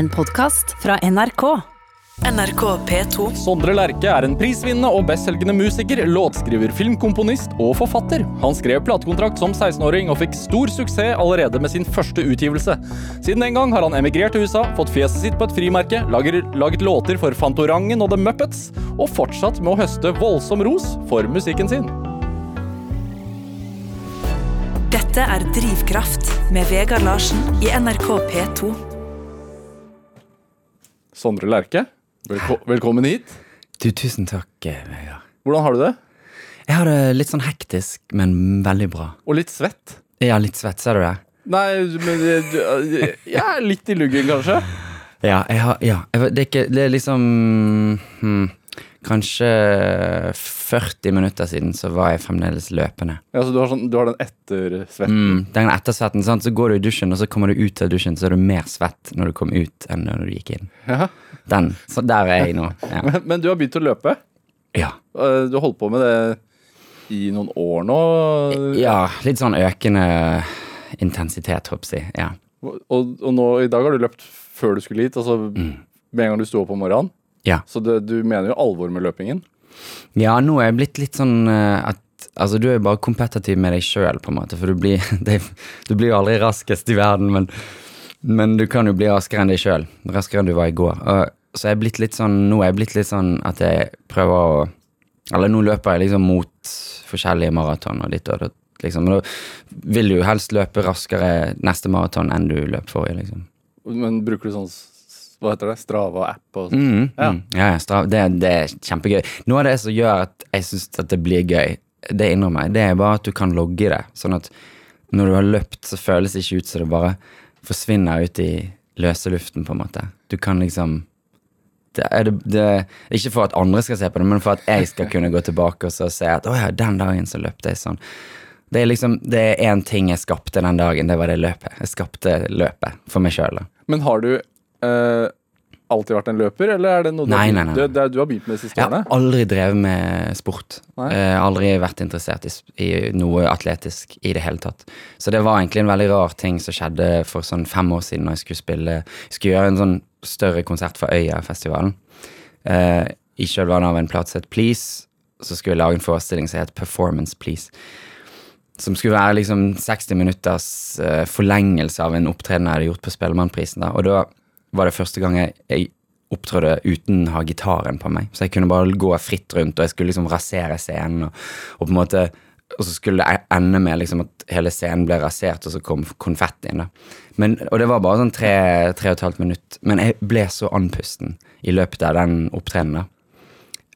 En podkast fra NRK. NRK P2. Sondre Lerche er en prisvinnende og bestselgende musiker, låtskriver, filmkomponist og forfatter. Han skrev platekontrakt som 16-åring og fikk stor suksess allerede med sin første utgivelse. Siden den gang har han emigrert til USA, fått fjeset sitt på et frimerke, lager, laget låter for Fantorangen og The Muppets, og fortsatt med å høste voldsom ros for musikken sin. Dette er Drivkraft med Vegard Larsen i NRK P2. Sondre Lerche, velko velkommen hit. Du, tusen takk, eh, Vegard. Hvordan har du det? Jeg har det litt sånn hektisk, men veldig bra. Og litt svett? Er litt svett, ser du det? Nei, men jeg jeg er litt i luggen, kanskje. Ja, jeg har, ja. Det, er ikke, det er liksom hmm, Kanskje 40 minutter siden så var jeg fremdeles løpende. Ja, så du har, sånn, du har den ettersvetten? Mm, den ettersvetten, sant? Så går du i dusjen, og så kommer du ut av dusjen, så er du mer svett når du kom ut enn når du gikk inn. Ja. Den. Så der er jeg nå. Ja. Men, men du har begynt å løpe? ja. Eh, Du har holdt på med det i noen år nå? Ja, litt sånn økende intensitet, håper jeg. Ja. Og, og nå i dag har du løpt før du skulle hit, altså med en gang du sto opp om morgenen? Ja. Så det, du mener jo alvor med løpingen? Ja, nå er jeg blitt litt sånn eh, at Altså, du er jo bare kompetativ med deg sjøl, på en måte, for du blir, det, du blir jo aldri raskest i verden, men, men du kan jo bli raskere enn deg sjøl. Raskere enn du var i går. Og, så jeg er blitt litt sånn Nå er jeg blitt litt sånn at jeg prøver å Eller nå løper jeg liksom mot forskjellige maraton og ditt og datt, liksom. Men da vil du jo helst løpe raskere neste maraton enn du løp forrige, liksom. Men bruker du sånn hva heter det, Strava-app og sånn? Mm, Ja. mm. Ja, Strava, det, det er kjempegøy. Noe av det som gjør at jeg syns at det blir gøy, det innrømmer jeg, det er bare at du kan logge det. Sånn at når du har løpt, så føles det ikke ut som det bare forsvinner ut i løse luften, på en måte. Du kan liksom det er det, det, Ikke for at andre skal se på det, men for at jeg skal kunne gå tilbake og så se at å ja, den dagen så løpte jeg sånn. Det er liksom, det er én ting jeg skapte den dagen, det var det løpet. Jeg skapte løpet for meg sjøl. Men har du eh, alltid vært en løper, eller er det noe du, Nei, nei, nei, Du, du har begynt med de siste Jeg har årene? aldri drevet med sport. Nei. Eh, aldri vært interessert i, i noe atletisk i det hele tatt. Så det var egentlig en veldig rar ting som skjedde for sånn fem år siden, når jeg skulle spille Skulle gjøre en sånn større konsert for Øyafestivalen. Uh, I kjølvannet av en plate som het Please, så skulle jeg lage en forestilling som het Performance Please. Som skulle være liksom 60 minutters uh, forlengelse av en opptreden jeg hadde gjort på Spellemannprisen. Og da var det første gang jeg, jeg opptrådte uten å ha gitaren på meg. Så jeg kunne bare gå fritt rundt, og jeg skulle liksom rasere scenen. Og, og på en måte og så skulle det ende med liksom at hele scenen ble rasert, og så kom konfettien. Men, og det var bare sånn tre, tre og et halvt minutt. Men jeg ble så andpusten i løpet av den opptredenen.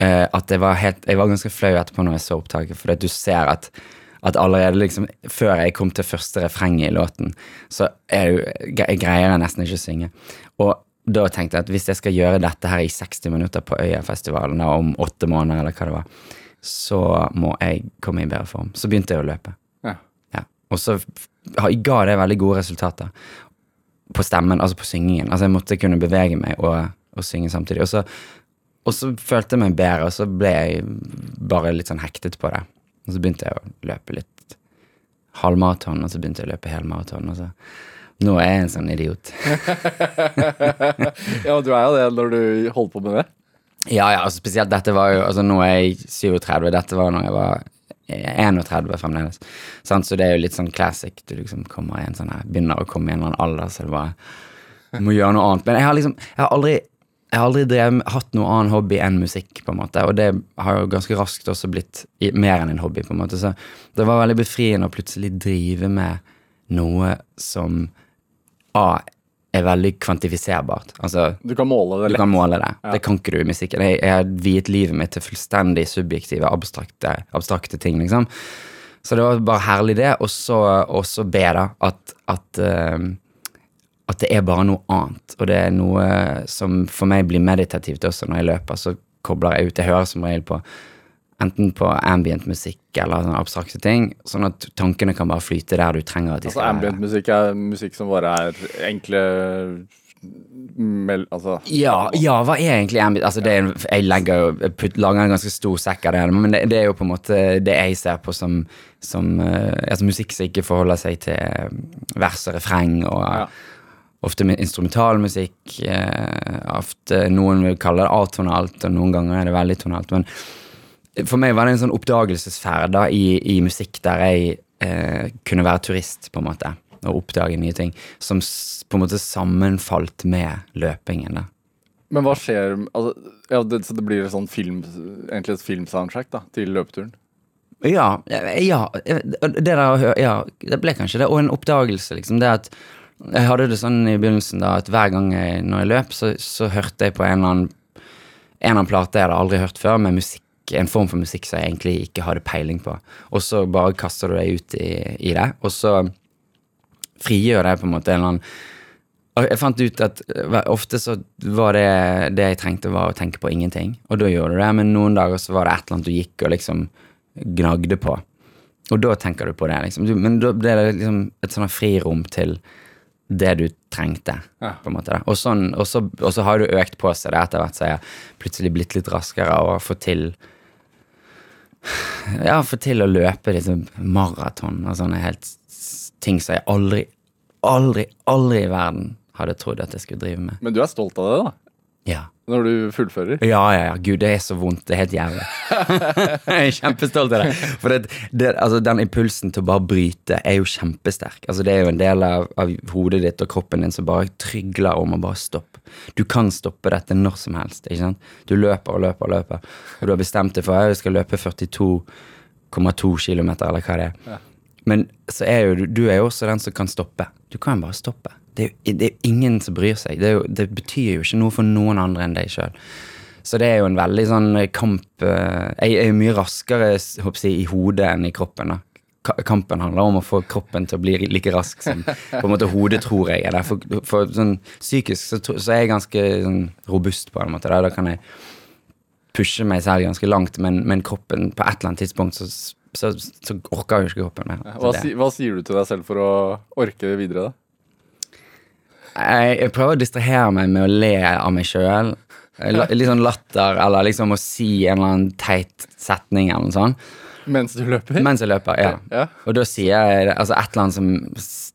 Eh, at jeg var, helt, jeg var ganske flau etterpå når jeg så opptaket, for du ser at, at allerede liksom, før jeg kom til første refrenget i låten, så jo, jeg greier jeg nesten ikke å synge. Og da tenkte jeg at hvis jeg skal gjøre dette her i 60 minutter på Øyafestivalen om åtte måneder, eller hva det var, så må jeg komme i bedre form. Så begynte jeg å løpe. Ja. Ja. Og så ga det veldig gode resultater på stemmen, altså på syngingen. Altså jeg måtte kunne bevege meg og, og synge samtidig. Og så, og så følte jeg meg bedre, og så ble jeg bare litt sånn hektet på det. Og så begynte jeg å løpe litt halvmaraton, og så begynte jeg å løpe helmaraton. Og så nå er jeg en sånn idiot. Ja, du er jo det når du holder på med det. Ja, ja, altså spesielt dette var jo Altså nå er jeg 37, dette var når jeg var 31 fremdeles. Sant? Så det er jo litt sånn classic. Du liksom kommer i en sånn her Begynner å komme i en eller annen alder, så det bare må gjøre noe annet. Men jeg har liksom Jeg har aldri jeg har aldri drevet, hatt noe annen hobby enn musikk, på en måte. Og det har jo ganske raskt også blitt mer enn en hobby, på en måte. Så det var veldig befriende å plutselig drive med noe som A er veldig kvantifiserbart. Altså Du kan måle det du lett. kan måle det. Ja. Det kan ikke du i musikken. Jeg, jeg har viet livet mitt til fullstendig subjektive, abstrakte, abstrakte ting, liksom. Så det var bare herlig, det. Og så be, da, at, at, uh, at det er bare noe annet. Og det er noe som for meg blir meditativt også når jeg løper. Så kobler jeg ut. Jeg hører som regel på enten på ambient musikk eller sånne abstrakte ting, sånn at tankene kan bare flyte der du trenger at de Altså skal Ambient musikk er musikk som bare er enkle mel... Altså Ja, ja, hva er egentlig ambient? Altså, det er, jeg legger putt, lager en ganske stor sekk av det, men det, det er jo på en måte det jeg ser på som, som eh, altså musikk som ikke forholder seg til vers og refreng og, Ja. ofte med instrumentalmusikk. Eh, ofte Noen vil kalle det atonalt, og noen ganger er det veldig tonalt. Men for meg var det en sånn oppdagelsesferd da, i, i musikk der jeg eh, kunne være turist, på en måte, og oppdage nye ting, som på en måte sammenfalt med løpingen. da. Men hva skjer altså, ja, det, Så det blir sånn film, egentlig et filmsoundtrack da, til løpeturen? Ja, ja, det der Ja, det ble kanskje det. Og en oppdagelse, liksom. Det at jeg hadde det sånn i begynnelsen da, at hver gang jeg, når jeg løp, så, så hørte jeg på en eller annen en eller annen plate jeg hadde aldri hørt før, med musikk, en form for musikk som jeg egentlig ikke hadde peiling på. Og så bare kaster du deg ut i, i det, og så frigjør det på en måte en eller annen Jeg fant ut at eh, ofte så var det det jeg trengte, var å tenke på ingenting. Og da gjorde du det, men noen dager så var det et eller annet du gikk og liksom gnagde på. Og da tenker du på det, liksom. Men da ble det liksom et sånt frirom til det du trengte, Ja. på en måte. Og, sånn, og, så, og så har du økt på seg det etter hvert, så jeg har plutselig blitt litt raskere og fått til Ja, få til å løpe liksom maraton og sånne helt ting som jeg aldri, aldri, aldri i verden hadde trodd at jeg skulle drive med. Men du er stolt av det, da? Ja. Når du fullfører? Ja, ja, ja. Gud, det er så vondt. Det er helt jævlig. jeg er kjempestolt av det. For det, det, altså, den impulsen til å bare bryte er jo kjempesterk. Altså, det er jo en del av, av hodet ditt og kroppen din som bare trygler om å bare stoppe. Du kan stoppe dette når som helst. ikke sant? Du løper og løper og løper. Og du har bestemt deg for at jeg skal løpe 42,2 km, eller hva det er. Men så er jo du, du er jo også den som kan stoppe. Du kan bare stoppe. Det er jo det ingen som bryr seg. Det, jo, det betyr jo ikke noe for noen andre enn deg sjøl. Så det er jo en veldig sånn kamp eh, Jeg er jo mye raskere jeg, i hodet enn i kroppen. da. Kampen handler om å få kroppen til å bli like rask som på en måte hodet tror jeg er der. For, for sånn psykisk så, så er jeg ganske sånn robust på en måte. Da, da kan jeg pushe meg selv ganske langt, men, men kroppen på et eller annet tidspunkt så, så, så orker jo ikke kroppen mer. Hva, hva sier du til deg selv for å orke videre, da? Jeg, jeg prøver å distrahere meg med å le av meg sjøl. Litt sånn latter, eller liksom å si en eller annen teit setning eller noe sånt. Mens du løper? Mens jeg løper, ja. Ja. Og da sier jeg altså et eller annet som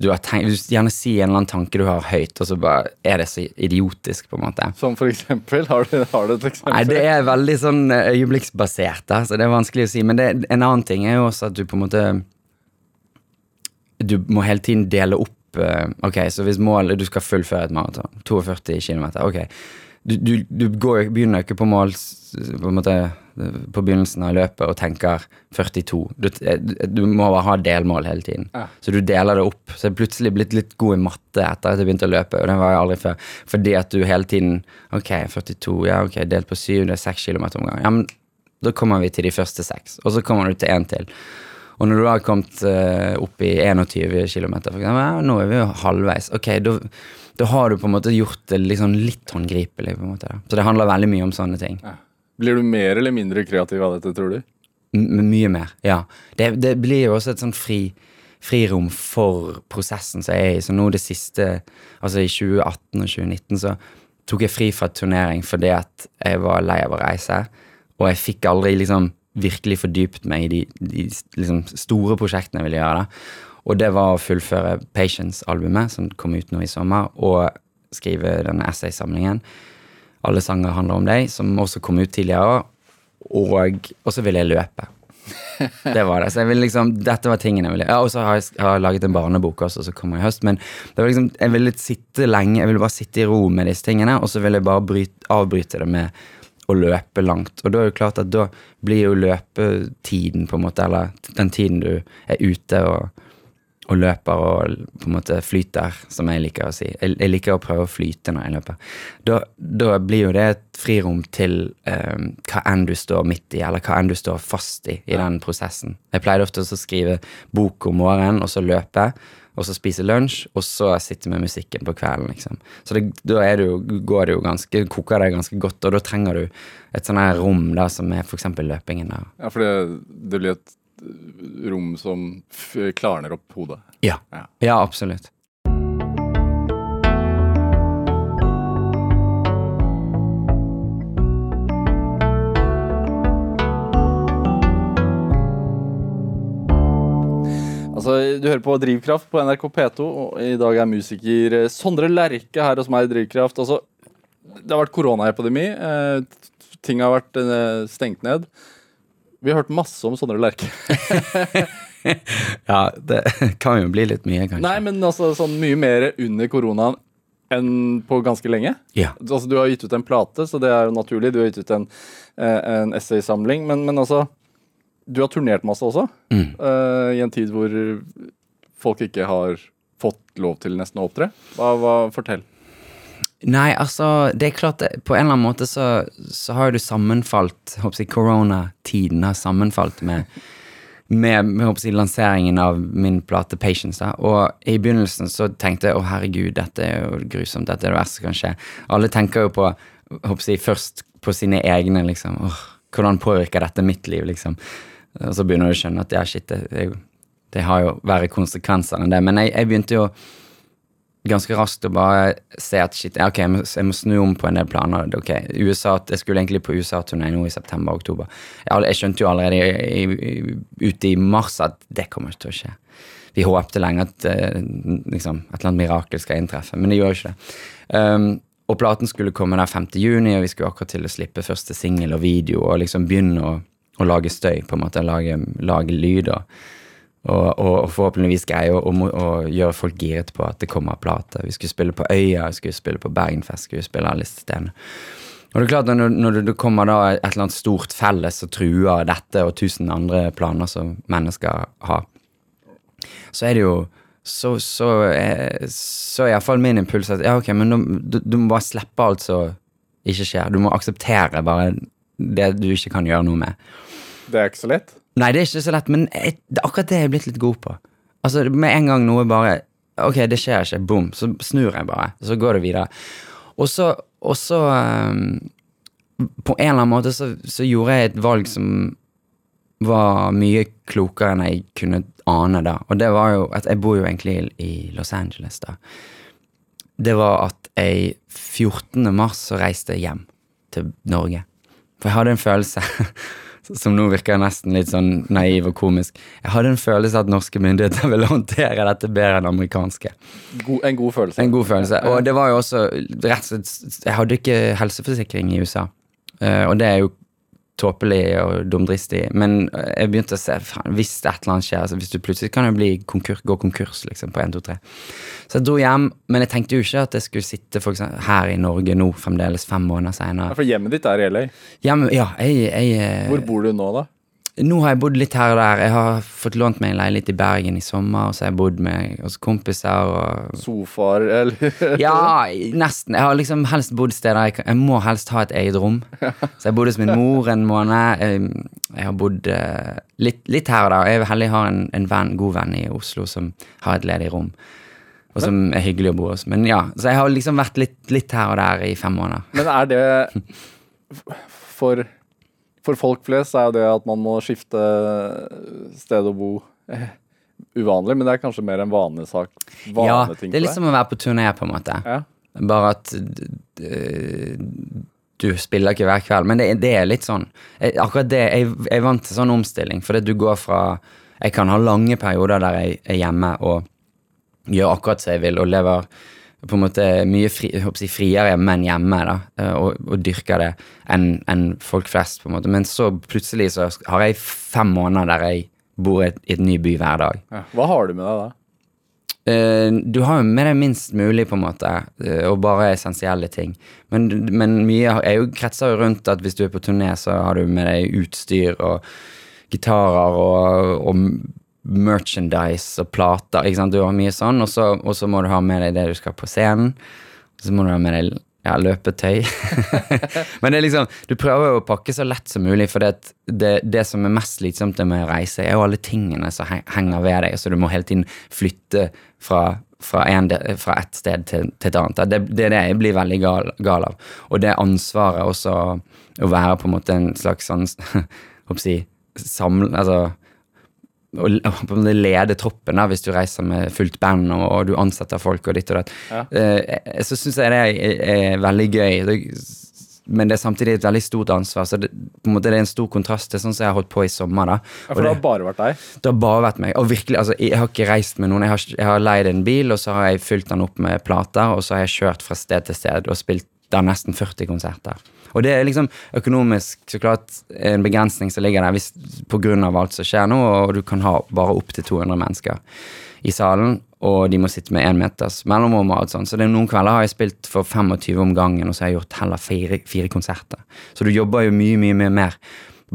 du har tenkt Du gjerne si en eller annen tanke du har høyt, og så bare er det så idiotisk, på en måte. Som for eksempel? Har du, har du et eksempel? Nei, det er veldig sånn eh, øyeblikksbasert, da, så det er vanskelig å si. Men det, en annen ting er jo også at du på en måte Du må hele tiden dele opp Ok, så hvis målet Du skal fullføre et maraton, 42 km, ok. Du, du, du går, begynner ikke på mål på, måte, på begynnelsen av løpet og tenker 42. Du, eh, du må bare ha delmål hele tiden. Ja. Så du deler det opp. Så jeg er plutselig blitt litt god i matte etter at jeg begynte å løpe, og det var jeg aldri før. Fordi at du hele tiden Ok, 42, ja, ok, delt på 7, det er 6 km om gangen. Ja, men da kommer vi til de første seks, og så kommer du til én til. Og når du har kommet eh, opp i 21 km, for eksempel, ja, nå er vi jo halvveis. Ok, da, har du på en måte gjort det sånn litt håndgripelig. på en måte. Så det handler veldig mye om sånne ting. Blir du mer eller mindre kreativ av dette, tror du? M mye mer, ja. Det, det blir jo også et sånn fri, frirom for prosessen som jeg er i. Så nå det siste, altså i 2018 og 2019, så tok jeg fri fra turnering fordi at jeg var lei av å reise. Og jeg fikk aldri liksom virkelig fordypet meg i de, de liksom store prosjektene jeg ville gjøre. da. Og det var å fullføre Patience-albumet, som kom ut nå i sommer, og skrive denne essaysamlingen. Alle sanger handler om deg, som også kom ut tidligere. Og, og så ville jeg løpe. Det var det. Så jeg ville liksom, dette var tingene jeg ville Ja, Og så har jeg, har jeg laget en barnebok også, som kommer i høst. Men det var liksom, jeg ville sitte lenge, jeg ville bare sitte i ro med disse tingene, og så ville jeg bare bryte, avbryte det med å løpe langt. Og da er det jo klart at da blir jo løpetiden, på en måte, eller den tiden du er ute og, og løper og på en måte flyter, som jeg liker å si. Jeg, jeg liker å prøve å flyte når jeg løper. Da, da blir jo det et frirom til eh, hva enn du står midt i, eller hva enn du står fast i i den prosessen. Jeg pleide ofte å skrive bok om morgenen, og så løpe, og så spise lunsj, og så sitte med musikken på kvelden, liksom. Så det, da er det jo, går det jo ganske, koker det ganske godt, og da trenger du et sånn her rom da, som er eksempel løpingen. da. Ja, for det, det blir et rom som klarner opp hodet. Ja. Ja. ja, absolutt. Altså, du hører på Drivkraft på NRK P2, og i dag er musiker eh, Sondre Lerche her hos meg i Drivkraft. Altså, det har vært koronaepidemi. Eh, ting har vært eh, stengt ned. Vi har hørt masse om Sondre Lerche. Ja, det kan jo bli litt mye, kanskje. Nei, men altså sånn mye mer under koronaen enn på ganske lenge. Ja. Altså, du har gitt ut en plate, så det er jo naturlig. Du har gitt ut en, eh, en essaysamling. Men, men altså Du har turnert masse også, Mm. uh, i en tid hvor folk ikke har fått lov til nesten å opptre. Hva, hva, fortell. Nei, altså, det er klart På en eller annen måte så, så har jo du sammenfalt håper jeg, Koronatiden har sammenfalt med med, med håper jeg, lanseringen av min plate Patience. Da. Og i begynnelsen så tenkte jeg å herregud, dette er jo grusomt, dette er det verste som kan skje. Alle tenker jo på håper jeg, først på sine egne, liksom. Åh, hvordan påvirker dette mitt liv, liksom. Og så begynner du å skjønne at ja, shit, det, det, det har jo verre konsekvenser enn det. Men jeg, jeg begynte jo ganske raskt å bare se at shit, ja, ok, jeg må, jeg må snu om på en del planer. Ok, USA, Jeg skulle egentlig på USA-turné nå i september-oktober. Jeg, jeg skjønte jo allerede i, i, ute i mars at det kommer ikke til å skje. Vi håpte lenge at eh, liksom, et eller annet mirakel skal inntreffe, men det gjør jo ikke det. Um, og platen skulle komme der 5. juni, og vi skulle akkurat til å slippe første singel og video og liksom begynne å, å lage støy, på en måte, lage, lage lyder. og og, og, forhåpentligvis greie å, gjøre folk giret på at det kommer plate. Vi skulle spille på Øya, vi skulle spille på Bergenfest, vi skulle spille alle disse stedene. Og det er klart at når, når det kommer da et eller annet stort felles og truer dette og tusen andre planer som mennesker har, så er det jo så, så, er, så er iallfall min impuls at ja, ok, men du, du må bare slippe alt som ikke skjer. Du må akseptere bare det du ikke kan gjøre noe med. Det er ikke så lett. Nei, det er ikke så lett, men jeg, det akkurat det jeg er blitt litt god på. Altså, Med en gang noe bare Ok, det skjer ikke, bom, så snur jeg bare. Så går det videre. Og så, og så um, På en eller annen måte så, så gjorde jeg et valg som var mye klokere enn jeg kunne ane da. Og det var jo at jeg bor jo egentlig i Los Angeles da. Det var at jeg 14. mars så reiste jeg hjem til Norge. For jeg hadde en følelse som nå virker nesten litt sånn naiv og komisk. Jeg hadde en følelse at norske myndigheter ville håndtere dette bedre enn amerikanske. God, en god følelse. En god følelse. Og det var jo også rett og slett Jeg hadde ikke helseforsikring i USA. Eh, og det er jo tåpelig og dumdristig. Men eh, jeg begynte å se faen, hvis et eller annet skjer altså Hvis du plutselig kan jo bli konkurs, gå konkurs liksom på 1, 2, 3. Så jeg dro hjem, men jeg tenkte jo ikke at jeg skulle sitte eksempel, her i Norge nå fremdeles fem måneder Ja, for hjemmet ditt er i LA. Hjem, ja, jeg, jeg eh, Hvor bor du nå, da? Nå har jeg bodd litt her og der. Jeg har fått lånt meg en leilighet i Bergen i sommer, og så har jeg bodd med hos kompiser og Sofaer, eller? Ja, nesten. Jeg har liksom helst bodd steder jeg, kan- jeg må helst ha et eget rom. Så jeg bodde hos min mor en måned. Jeg, jeg har bodd uh, litt, litt her og der. Jeg er heldig har en, en venn, god venn i Oslo som har et ledig rom. Og som er hyggelig å bo hos. Men ja, Så jeg har liksom vært litt, litt her og der i fem måneder. Men er det for, for folk flest er jo det at man må skifte sted å bo eh, uvanlig, men det er kanskje mer en vanlig sak. Ja, det er litt som å være på turné, på en måte. Ja. Bare at d- du spiller ikke hver kveld. Men det, det er litt sånn jeg, Akkurat det, jeg, jeg vant til sånn omstilling. For du går fra Jeg kan ha lange perioder der jeg er hjemme og gjør akkurat som jeg vil, og lever på en måte mye fri, jeg friere, menn hjemme, da, eh, og, og dyrker det enn en folk flest. på en måte. Men så plutselig så har jeg fem måneder der jeg bor i et- et ny by hver dag. Ja. Hva har du med deg da? Uh, du har jo med deg minst mulig, på en måte, uh, og bare essensielle ting. Men, men mye er jo kretser jo rundt at hvis du er på turné, så har du med deg utstyr og gitarer og, og merchandise og plater. ikke sant? Du har mye sånn, og så, og så må du ha med deg det du skal på scenen. Og så må du ha med deg ja, løpetøy. Men det er liksom, du prøver jo å pakke så lett som mulig, for det, det, det som er mest slitsomt med å reise, er jo alle tingene som henger ved deg, så du må hele tiden flytte fra, fra, en, fra et sted til, til et annet. Det, det er det jeg blir veldig gal, gal av. Og det ansvaret også å være på en måte en slags sånn Håper jeg, samle... Altså måte lede troppen da, hvis du reiser med fullt band og, og du ansetter folk og ditt og datt. Ja. Eh, så syns jeg det er, er veldig gøy. Det, men det er samtidig et veldig stort ansvar. Så det, på en måte det er en stor kontrast til sånn som jeg har holdt på i sommer. da. Ja, for det det, har bare vært deg? det har bare vært meg. Og virkelig, altså, jeg har ikke reist med noen. Jeg har, jeg har leid en bil, og så har jeg fylt den opp med plater, og så har jeg kjørt fra sted til sted og spilt der nesten 40 konserter. Og det er liksom økonomisk så klart en begrensning som ligger der hvis, på grunn av alt som skjer nå, og du kan ha bare opptil 200 mennesker i salen, og de må sitte med én meters mellomrom og alt sånt. Så det er noen kvelder har jeg spilt for 25 om gangen, og så har jeg gjort heller fire, fire konserter. Så du jobber jo mye, mye, mye mer.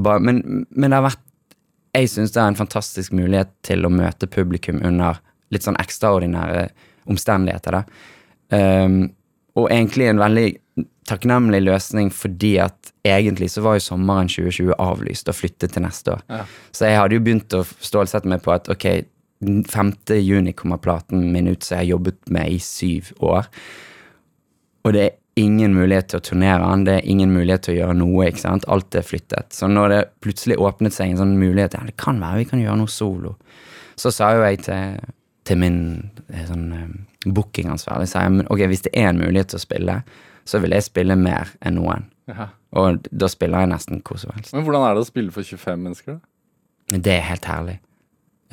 Men, men det har vært Jeg syns det er en fantastisk mulighet til å møte publikum under litt sånn ekstraordinære omstendigheter. Um, og egentlig en veldig takknemlig løsning fordi at egentlig så var jo sommeren 2020 avlyst og flyttet til neste år. Ja. Så jeg hadde jo begynt å stålsette meg på at ok, 5. juni kommer platen min ut som jeg har jobbet med i syv år. Og det er ingen mulighet til å turnere den, det er ingen mulighet til å gjøre noe. ikke sant? Alt er flyttet. Så når det plutselig åpnet seg en sånn mulighet, ja, det kan være vi kan gjøre noe solo, så sa jo jeg til, til min eh, sånn eh, bookingansvarlig, sa jeg, men ok, hvis det er en mulighet til å spille, så vil jeg spille mer enn noen. Ja. Og da spiller jeg nesten hvor som helst. Men hvordan er det å spille for 25 mennesker? da? Det er helt herlig.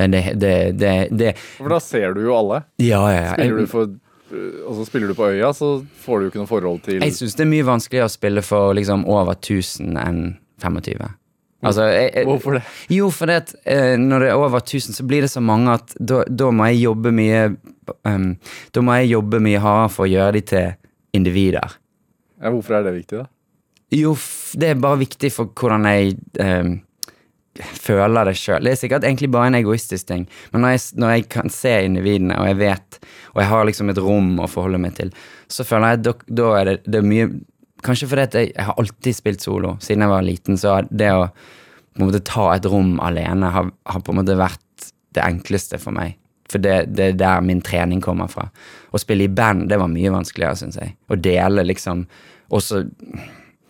Det, det, det, det, For da ser du jo alle. Ja, ja, ja. Spiller du for og så spiller du på øya, så får du jo ikke noe forhold til Jeg syns det er mye vanskeligere å spille for liksom over 1000 enn 25. Altså, jeg, jeg, Hvorfor det? Jo, for det at eh, når det er over 1000, så blir det så mange at da, da må jeg jobbe mye um, Da må jeg jobbe mye hardere for å gjøre de til individer. Ja, hvorfor er det viktig, da? Jo, det er bare viktig for hvordan jeg um, føler det sjøl. Det er sikkert egentlig bare en egoistisk ting, men når jeg, når jeg kan se individene, og jeg vet, og jeg har liksom et rom å forholde meg til, så føler jeg at da, er det, det er mye Kanskje fordi jeg, jeg har alltid spilt solo siden jeg var liten, så det å på en måte ta et rom alene har, har på en måte vært det enkleste for meg. For det, det er der min trening kommer fra. Å spille i band, det var mye vanskeligere, syns jeg. Å dele liksom også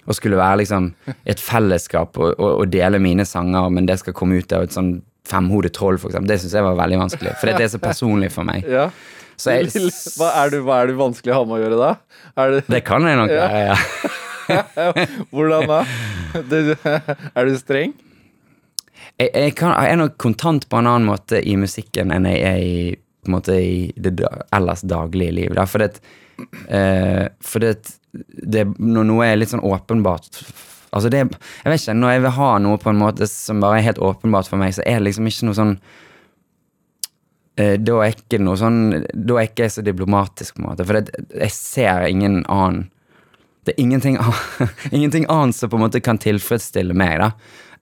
å skulle være liksom et fellesskap og, og, og dele mine sanger, men det skal komme ut av et sånn femhodet troll, for eksempel. Det syns jeg var veldig vanskelig, for det er så personlig for meg. Ja. Så jeg, Hva er, du, hva er du vanskelig å ha med å gjøre da? Det, det kan jeg nok Ja. ja. hvordan da? Er du streng? Jeg, jeg, kan, jeg er nok kontant på en annen måte i musikken enn jeg er i, en måte, i det da- ellers daglige liv. Da. For det, uh, for det, det Når noe er litt sånn åpenbart Altså det, jeg vet ikke, Når jeg vil ha noe på en måte som bare er helt åpenbart for meg, så er det liksom ikke noe sånn eh, Da er ikke noe sånn Da er ikke jeg så diplomatisk, på en måte. For det, jeg ser ingen annen Det er ingenting, ingenting annet som på en måte kan tilfredsstille meg, da,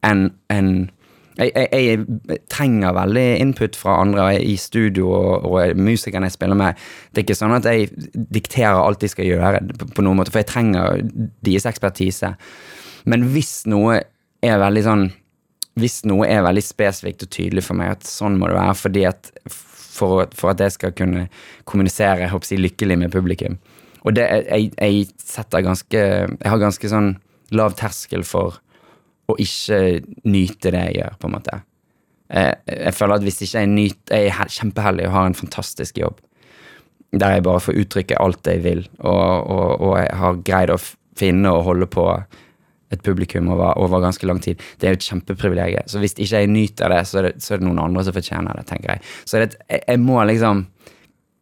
enn enn- jeg, jeg, jeg trenger veldig input fra andre i studio og, og musikerne jeg spiller med. Det er ikke sånn at jeg dikterer alt de skal gjøre, på, noen måte, for jeg trenger deres ekspertise. Men hvis noe er veldig sånn Hvis noe er veldig spesifikt og tydelig for meg, at sånn må det være fordi at for, for at jeg skal kunne kommunisere jeg håper lykkelig med publikum. Og det, jeg, jeg setter ganske Jeg har ganske sånn lav terskel for å ikke nyte det jeg gjør, på en måte. Jeg, jeg føler at hvis ikke jeg nyter Jeg er kjempeheldig og har en fantastisk jobb der jeg bare får uttrykke alt jeg vil, og, og, og jeg har greid å finne og holde på et publikum over, over ganske lang tid. Det er jo et kjempeprivilegium. Så hvis ikke jeg nyter det, så er det, så er det noen andre som fortjener det, tenker jeg. Så det, jeg, må liksom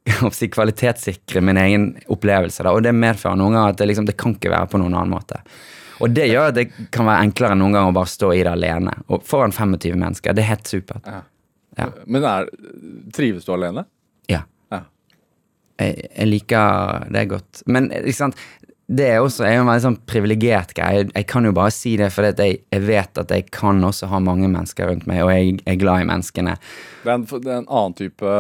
kvalitetssikre min egen opplevelse, da, og det medfører noen ganger at det, liksom, det kan ikke være på noen annen måte. Og det gjør at det kan være enklere enn noen ganger å bare stå i det alene. Og foran 25 mennesker. Det er helt supert. Ja. Men er, trives du alene? Ja. Ja. Jeg, jeg liker det godt. Men det er også er en veldig sånn privilegert greie. Jeg, jeg kan jo bare si det for jeg, jeg vet at jeg kan også ha mange mennesker rundt meg, og jeg er glad i menneskene. Det er en, det er en annen type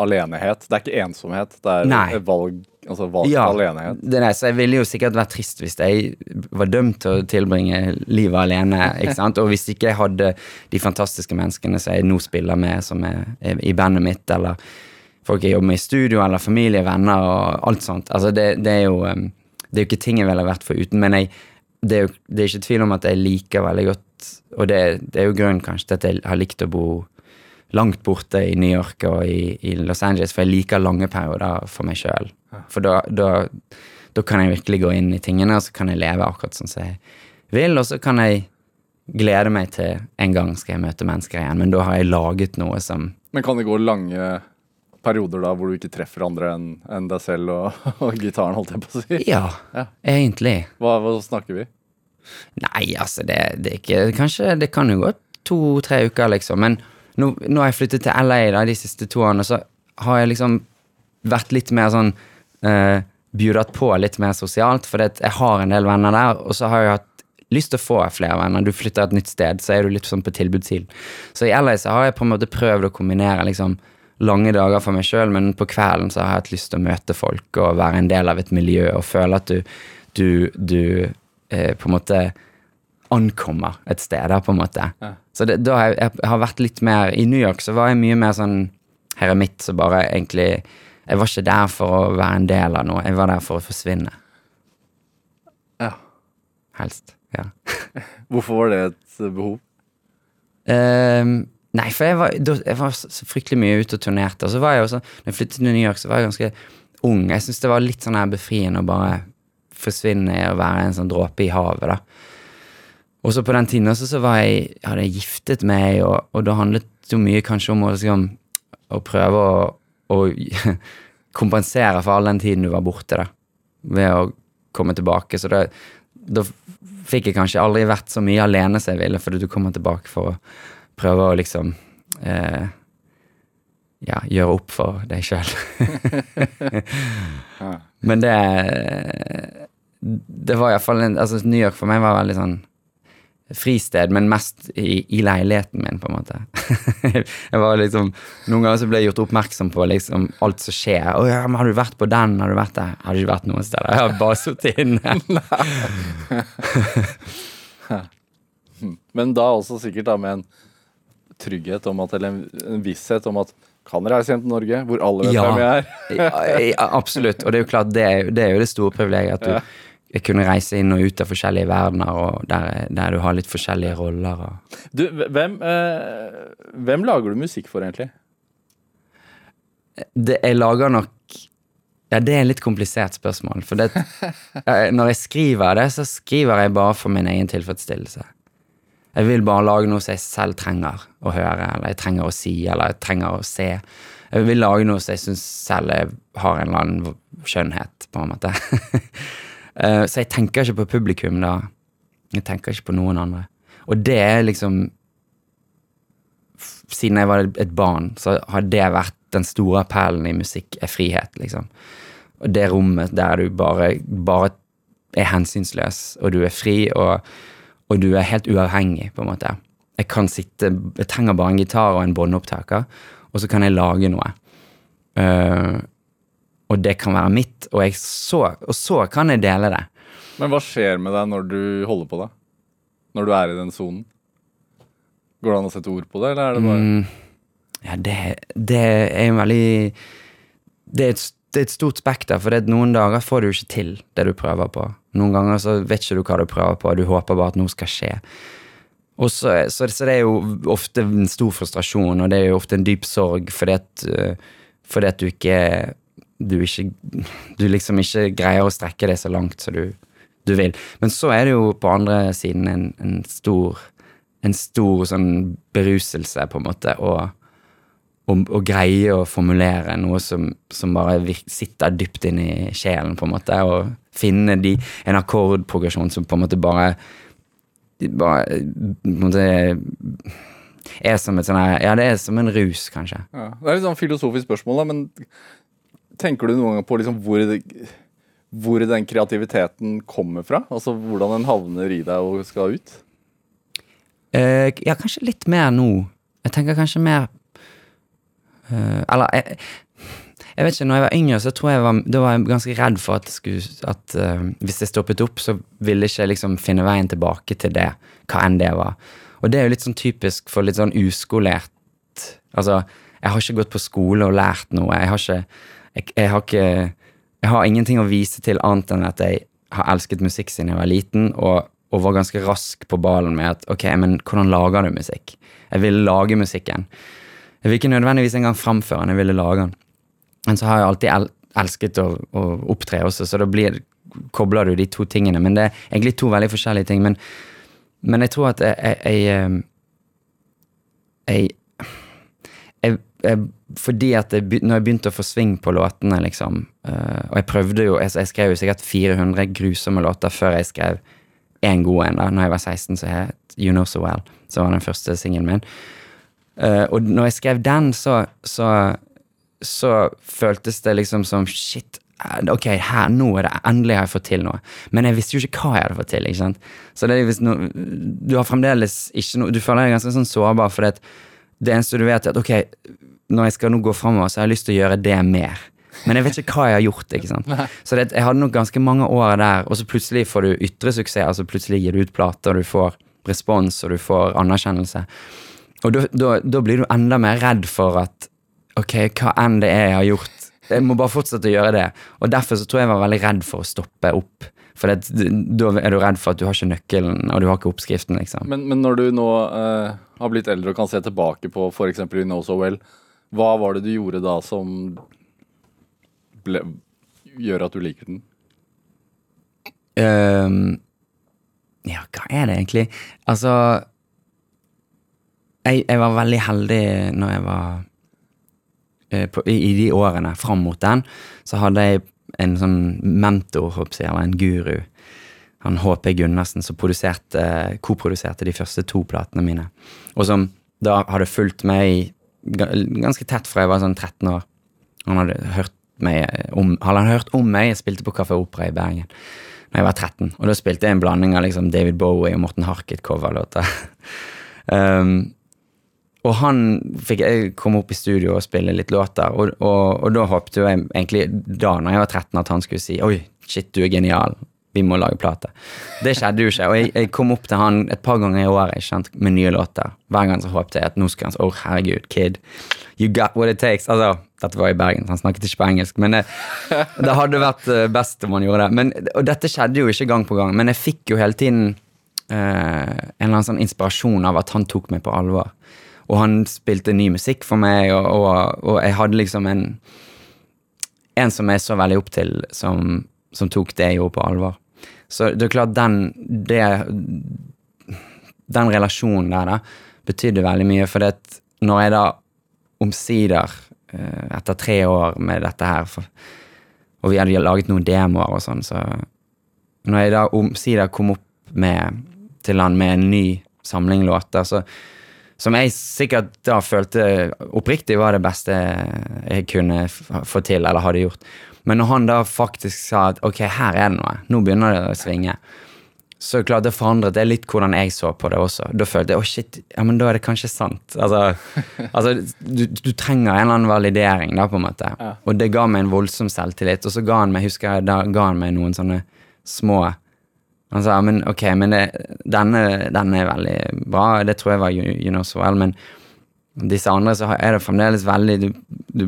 alenehet. Det er ikke ensomhet, det er Nei. valg, altså valgt Ja, alenehet. det er så jeg ville jo sikkert vært trist hvis jeg var dømt til å tilbringe livet alene. ikke sant? Og hvis ikke jeg hadde de fantastiske menneskene som jeg nå spiller med, som er, er i bandet mitt, eller folk jeg jobber med i studio, eller familie, venner og alt sånt. Altså, det, det er jo um, det er jo ikke ting jeg ville vært foruten, men jeg, det, er jo, det er ikke tvil om at jeg liker veldig godt Og det, det er jo grunnen kanskje til at jeg har likt å bo langt borte i New York og i, i Los Angeles, for jeg liker lange perioder for meg sjøl. For da, da, da kan jeg virkelig gå inn i tingene, og så kan jeg leve akkurat sånn som jeg vil, og så kan jeg glede meg til en gang skal jeg møte mennesker igjen, men da har jeg laget noe som Men kan det gå lange perioder da hvor du ikke treffer andre enn en deg selv og, og gitaren, holdt jeg på å si? Ja, Ja. egentlig. Hva, hva snakker vi? Nei, altså, det, det er ikke Kanskje det kan jo gå to-tre uker, liksom. Men nå, nå har jeg flyttet til LA da, de siste to årene, så har jeg liksom vært litt mer sånn uh, Bjudet på litt mer sosialt, for jeg har en del venner der, og så har jeg hatt lyst til å få flere venner. Du flytter et nytt sted, så er du litt sånn på tilbudssiden. Så i LA så har jeg på en måte prøvd å kombinere liksom lange dager for meg sjøl, men på kvelden så har jeg hatt lyst til å møte folk og være en del av et miljø og føle at du, du, du eh, på en måte ankommer et sted, da, på en måte. Ja. Så det, da har jeg, jeg har vært litt mer I New York så var jeg mye mer sånn heremitt så bare egentlig Jeg var ikke der for å være en del av noe, jeg var der for å forsvinne. Ja. Helst. Ja. Hvorfor var det et behov? Um, nei, for jeg var, jeg var så så fryktelig mye ute og turnerte. Og så var jeg også, når jeg flyttet til New York, så var jeg ganske ung. Jeg syns det var litt sånn her befriende å bare forsvinne i å være en sånn dråpe i havet, da. Og så på den tiden også så var jeg, hadde jeg giftet meg, og, og da handlet det jo mye kanskje om å, liksom, å prøve å, å kompensere for all den tiden du var borte, da. Ved å komme tilbake. Så da, da fikk jeg kanskje aldri vært så mye alene som jeg ville, fordi du kommer tilbake for å prøve å liksom eh, ja, gjøre opp for deg sjøl. Men det Det var iallfall en Altså, New York for meg var veldig sånn fristed, men mest i, i leiligheten min, på en måte. jeg var liksom, Noen ganger så ble jeg gjort oppmerksom på liksom alt som skjer. 'Å ja, men har du vært på den? Har du vært der?' Jeg hadde ikke vært noen steder. Jeg har bare sittet inne. Men da også sikkert da med en trygghet om at, eller en, en visshet om at kan reise hjem til Norge, hvor alle vet Ja. hvem jeg er. Ja, absolutt. Og det er jo klart, det er, det er jo det store privilegiet. At du Ja. Kunne reise inn og ut av forskjellige verdener, og der, der du har litt forskjellige roller. Og. Du, hvem, eh, hvem lager du musikk for, egentlig? Det, jeg lager nok Ja, det er et litt komplisert spørsmål. For det, eh, når jeg skriver det, så skriver jeg bare for min egen tilfredsstillelse. Jeg vil bare lage noe som jeg selv trenger å høre, eller jeg trenger å si, eller jeg trenger å se. Jeg vil lage noe som jeg syns selv har en eller annen skjønnhet, på en måte. Eh, så jeg tenker ikke på publikum da. Jeg tenker ikke på noen andre. Og det er liksom Siden jeg var et barn, så har det vært den store appellen i musikk, er frihet, liksom. Og det rommet der du bare, bare er hensynsløs, og du er fri, og, og du er helt uavhengig, på en måte. Jeg kan sitte Jeg trenger bare en gitar og en båndopptaker, og så kan jeg lage noe. Eh, og det kan være mitt, og, så, og så kan jeg dele det. Men hva skjer med deg når du holder på, da? Når du er i den sonen? Går det an å sette ord på det, eller er det bare Mm, ja, det, det er en veldig det er, et, det er et stort spekter, for noen dager får du ikke til det du prøver på. Noen ganger så vet ikke du hva du prøver på, og du håper bare at noe skal skje. Og så, så, så det er jo ofte en stor frustrasjon, og det er jo ofte en dyp sorg fordi at, øh, fordi at du ikke du ikke Du liksom ikke greier å strekke det så langt som du, du vil. Men så er det jo på andre siden en, en stor en stor sånn beruselse, på en måte, og, og, og greie å formulere noe som, som bare sitter dypt inn i sjelen, på en måte, og finne de, en akkordprogresjon som på en måte bare bare på en måte er som et sånn Ja, det er som en rus, kanskje. ja. Det er litt sånn filosofisk spørsmål, da, men tenker du noen gang på liksom hvor, hvor den kreativiteten kommer fra? Altså hvordan den havner i deg og skal ut? Uh, ja, kanskje litt mer nå. Jeg tenker kanskje mer uh, Eller jeg, jeg vet ikke, når jeg var yngre, så tror jeg var, da var jeg ganske redd for at, skulle, at uh, hvis jeg stoppet opp, så ville ikke jeg liksom finne veien tilbake til det, hva enn det var. Og det er jo litt sånn typisk for litt sånn uskolert Altså, jeg har ikke gått på skole og lært noe. Jeg har ikke Jeg, jeg har ikke Jeg har ingenting å vise til annet enn at jeg har elsket musikk siden jeg var liten, og, og var ganske rask på ballen med at ok, men hvordan lager du musikk? Jeg ville lage musikken. Jeg vil ikke nødvendigvis engang framføre den, jeg ville lage den. Men så har jeg alltid el elsket å, å opptre også, så da blir, kobler du de to tingene. Men det er egentlig to veldig forskjellige ting. Men, men jeg tror at jeg, jeg, jeg, jeg, jeg, jeg Fordi at jeg, når jeg begynte å få sving på låtene, liksom uh, Og jeg prøvde jo Jeg, jeg skrev jo sikkert 400 grusomme låter før jeg skrev én god en. da Når jeg var 16, så het You Know So Well. Så var den første singelen min. Uh, og når jeg skrev den, så, så, så føltes det liksom som shit. eh, Ok, her, nå er det endelig har jeg fått til noe. Men jeg visste jo ikke hva jeg hadde fått til. ikke sant? Så det er hvis no, du har fremdeles ikke noe Du føler deg ganske sånn sårbar, for det, det eneste du vet, er at ok, når jeg skal nå gå framover, så har jeg lyst til å gjøre det mer. Men jeg vet ikke hva jeg har gjort. ikke sant? Så det, jeg hadde nok ganske mange år der, og så plutselig får du ytre suksess. altså Plutselig gir du ut plater, du får respons, og du får anerkjennelse. Og da blir du enda mer redd for at ok, hva enn det er jeg har gjort, jeg må bare fortsette å gjøre det. Og derfor så tror jeg jeg var veldig redd for å stoppe opp. For det, da er du redd for at du har ikke nøkkelen, og du har ikke oppskriften, liksom. Men, men når du nå eh, har blitt eldre og kan se tilbake på f.eks. You Know So Well, hva var det du gjorde da som ble, gjør at du liker den? Um, ja, hva er det egentlig? Altså Jeg, jeg var veldig heldig når jeg var uh, på, i, I de årene fram mot den, så hadde jeg en sånn mentor, håper jeg, eller en guru. Han HP Gundersen, som produserte, koproduserte de første to platene mine. Og som da hadde fulgt meg ganske tett fra jeg var sånn 13 år. Han hadde hørt meg om, hadde han hørt om meg, jeg spilte på Kafé Opera i Bergen da jeg var 13. Og da spilte jeg en blanding av liksom David Bowie og Morten Harket coverlåter. um, og han fikk jeg komme opp i studio og spille litt låter, og, og, og da håpet jeg egentlig da når jeg var 13 at han skulle si oi, shit, du er genial, vi må lage plate. Det skjedde jo ikke, og jeg, jeg kom opp til han et par ganger i året jeg sant, med nye låter. Hver gang så håpet jeg at nå skulle han si å herregud, kid, you got what it takes. Altså, dette var i Bergen, så han snakket ikke på engelsk, men det, det hadde vært eh, best om han gjorde det. Men, og dette skjedde jo ikke gang på gang, men jeg fikk jo hele tiden eh, en eller annen sånn inspirasjon av at han tok meg på alvor. Og han spilte ny musikk for meg, og, og, og jeg hadde liksom en En som jeg så veldig opp til, som, som tok det jeg gjorde, på alvor. Så det er klart, den det, Den relasjonen der, da, betydde veldig mye. For det, når jeg da omsider, eh, etter tre år med dette her for, Og vi hadde laget noen demoer og sånn, så Når jeg da omsider kom opp med, til han med en ny samling låter, så som jeg sikkert da følte oppriktig var det beste jeg kunne få til, eller hadde gjort. Men når han da faktisk sa at ok, her er det noe, nå begynner det å svinge, så klart det forandret det litt hvordan jeg så på det også. Da følte jeg å shit, ja, men da er det kanskje sant. Altså, altså du, du trenger en eller annen validering, da, på en måte. Ja. Og det ga meg en voldsom selvtillit. Og så ga han meg, husker jeg, da ga han meg noen sånne små han sa men ok, men det, denne, denne er veldig bra, det tror jeg var You, Know Well, men disse andre så er det fremdeles veldig du, du,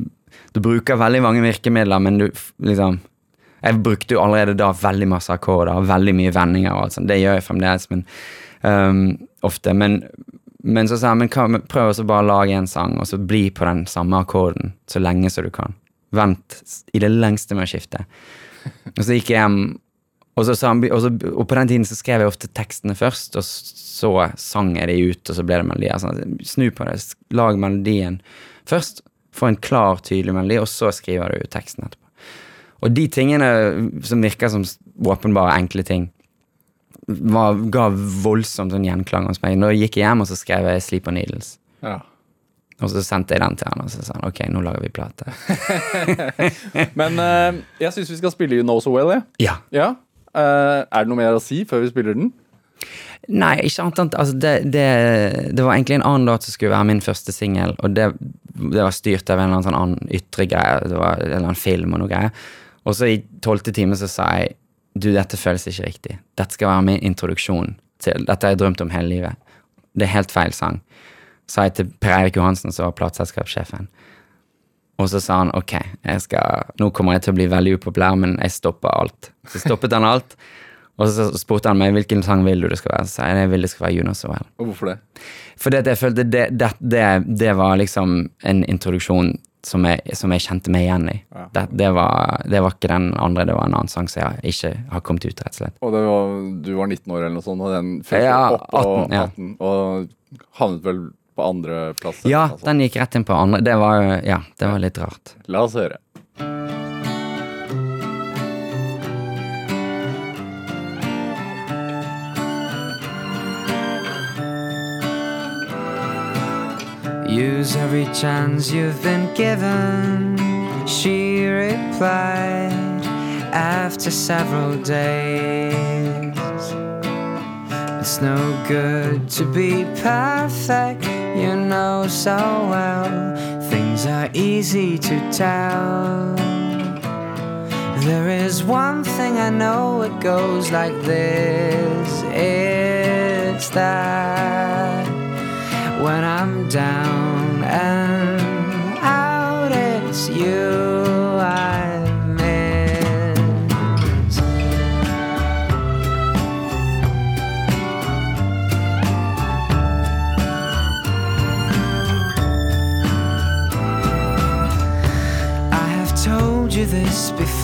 du bruker veldig mange virkemidler, men du liksom Jeg brukte jo allerede da veldig masse akkorder veldig mye vendinger og alt sånt. Det gjør jeg fremdeles, men um, ofte. Men, men så sa han men hva, prøv også bare å lage en sang, og så bli på den samme akkorden så lenge som du kan. Vent i det lengste med å skifte. Og så gikk jeg hjem og, så, og, så, og på den tiden så skrev jeg ofte tekstene først, og så sang jeg de ut, og så ble det melodier. Sånn. Snu på det, lag melodien først, få en klar, tydelig melodi, og så skriver du teksten etterpå. Og de tingene som virker som åpenbare, enkle ting, var, ga voldsomt sånn gjenklang hos meg. Når jeg hjem, og så skrev jeg 'Sleep on Needles'. Ja. Og så sendte jeg den til han, og så sa han ok, nå lager vi plate. Men uh, jeg syns vi skal spille You Know So Well, jeg. Ja. Ja. Eh, er det noe mer å si før vi spiller den? Nei, ikke annet altså det, det, det var egentlig en annen låt som skulle være min første singel, og det, det var styrt av en eller annen sånn ytre greie. Det var en eller annen film og noe greier. Og så i tolvte time så sa jeg du, dette føles ikke riktig. Dette skal være min introduksjon til Dette har jeg drømt om hele livet. Det er helt feil sang. Sa jeg til Per Eirik Johansen, som var plateselskapssjefen. Og så sa han ok, skal, nå kommer jeg til å bli veldig upopulær, men jeg stopper alt. Så stoppet han alt. Og så spurte han meg hvilken sang vil du det skal være. Så jeg vil det skal være Juno Know Og hvorfor det? Fordi at jeg følte det, det, det, det var liksom en introduksjon som jeg, som jeg kjente meg igjen i. Ja. Det, det, var, det var ikke den andre, det var en annen sang som jeg ikke har kommet ut, rett og slett. Og det var, du var 19 år eller noe sånt, og den fikk Ja, opp og 18, ja. 18, og havnet vel på andreplass. Ja, altså. den gikk rett inn på andre. Det var Ja, det var litt rart. La oss høre. Use every chance you've been given. She replied after several days. It's no good to be perfect, you know so well. Things are easy to tell. There is one thing I know, it goes like this it's that when I'm down and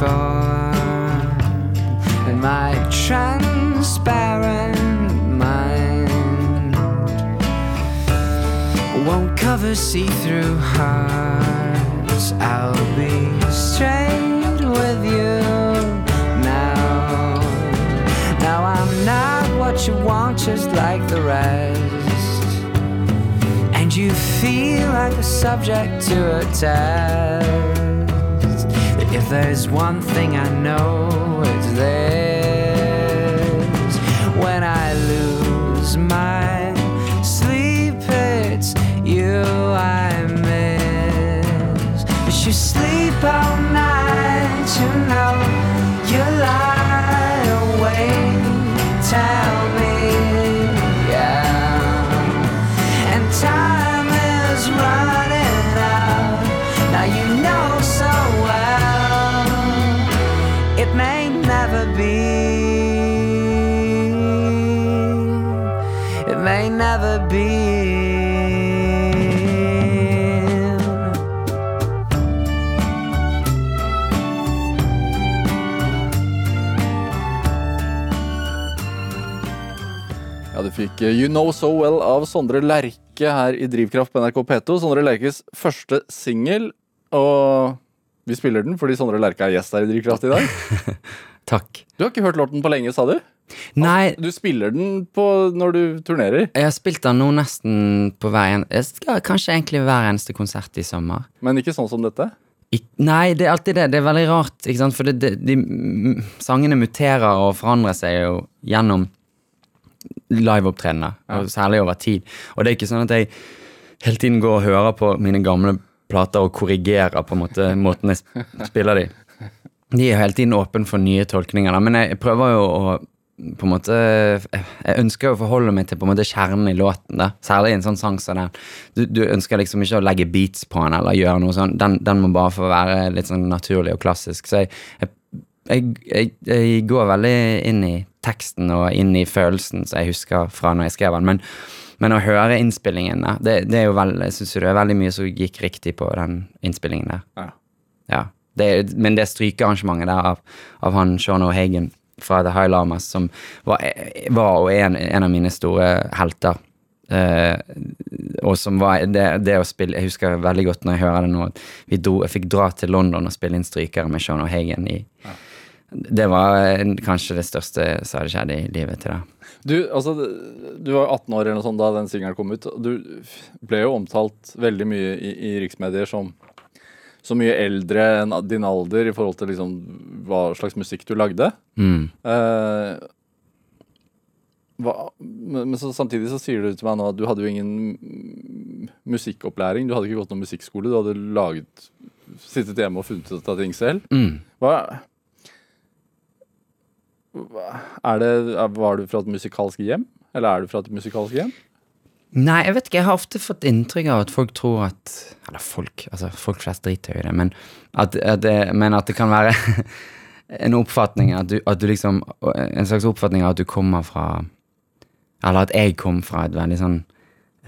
In my transparent mind won't cover see-through hearts. I'll be straight with you now. Now I'm not what you want, just like the rest. And you feel like a subject to a test. If there's one thing I know, it's this. When I lose my sleep, it's you I miss. But you sleep all night, you know you lie awake. Tell me, yeah. And time is running fikk You Know So Well av Sondre Lerche her i Drivkraft på NRK P2. Sondre Lerches første singel, og vi spiller den fordi Sondre Lerche er gjest her i Drivkraft i dag. Takk. Du har ikke hørt låten på lenge, sa du? Nei, Du spiller den på når du turnerer, jeg har spilt den nå nesten på hver en Jeg skal kanskje egentlig hver eneste konsert i sommer. men ikke sånn som dette. I, nei, det er alltid det. Det er veldig rart. Ikke sant? For det, det, de sangene muterer og forandrer seg jo gjennom liveopptredener, ja. særlig over tid. Og det er ikke sånn at jeg hele tiden går og hører på mine gamle plater og korrigerer på en måte måten jeg spiller de. De er hele tiden åpne for nye tolkninger, da. men jeg prøver jo å på en måte Jeg ønsker å forholde meg til på en måte kjernen i låten. da Særlig i en sånn sang som den. Du, du ønsker liksom ikke å legge beats på den eller gjøre noe sånn. Den, den må bare få være litt sånn naturlig og klassisk. Så jeg, jeg, jeg, jeg, jeg går veldig inn i teksten og inn i følelsen som jeg husker fra når jeg skrev den. Men, men å høre innspillingen der, det, det er jo vel, jeg synes det er veldig mye som gikk riktig på den innspillingen der. Ja. Ja. Det, men det strykearrangementet der av, av han Sean O'Hagan fra The High Lamas, som var, var og er en, en av mine store helter. Uh, og som var det, det å spille Jeg husker veldig godt når jeg hører det nå, at vi dro, jeg fikk dra til London og spille inn strykere med Sean O'Hagan i Det var kanskje det største skjedd i livet til da. Du, altså, du var 18 år eller noe sånt da den singelen kom ut. Du ble jo omtalt veldig mye i, i riksmedier som så mye eldre enn din alder i forhold til liksom hva slags musikk du lagde. Mm. Eh, hva, men, så, samtidig så sier du til meg nå at du hadde jo ingen musikkopplæring. Du hadde ikke gått noen musikkskole. Du hadde laget, sittet hjemme og funnet ut av ting selv. Mm. Hva, det, Var du fra et musikalsk hjem? Eller er du fra et musikalsk hjem? Nei, jeg vet ikke. Jeg har ofte fått inntrykk av at folk tror at Eller folk, altså folk flest driter jo i det, men at, at, det, men at det kan være en oppfatning at du, at du liksom En slags oppfatning av at du kommer fra Eller at jeg kom fra et veldig sånn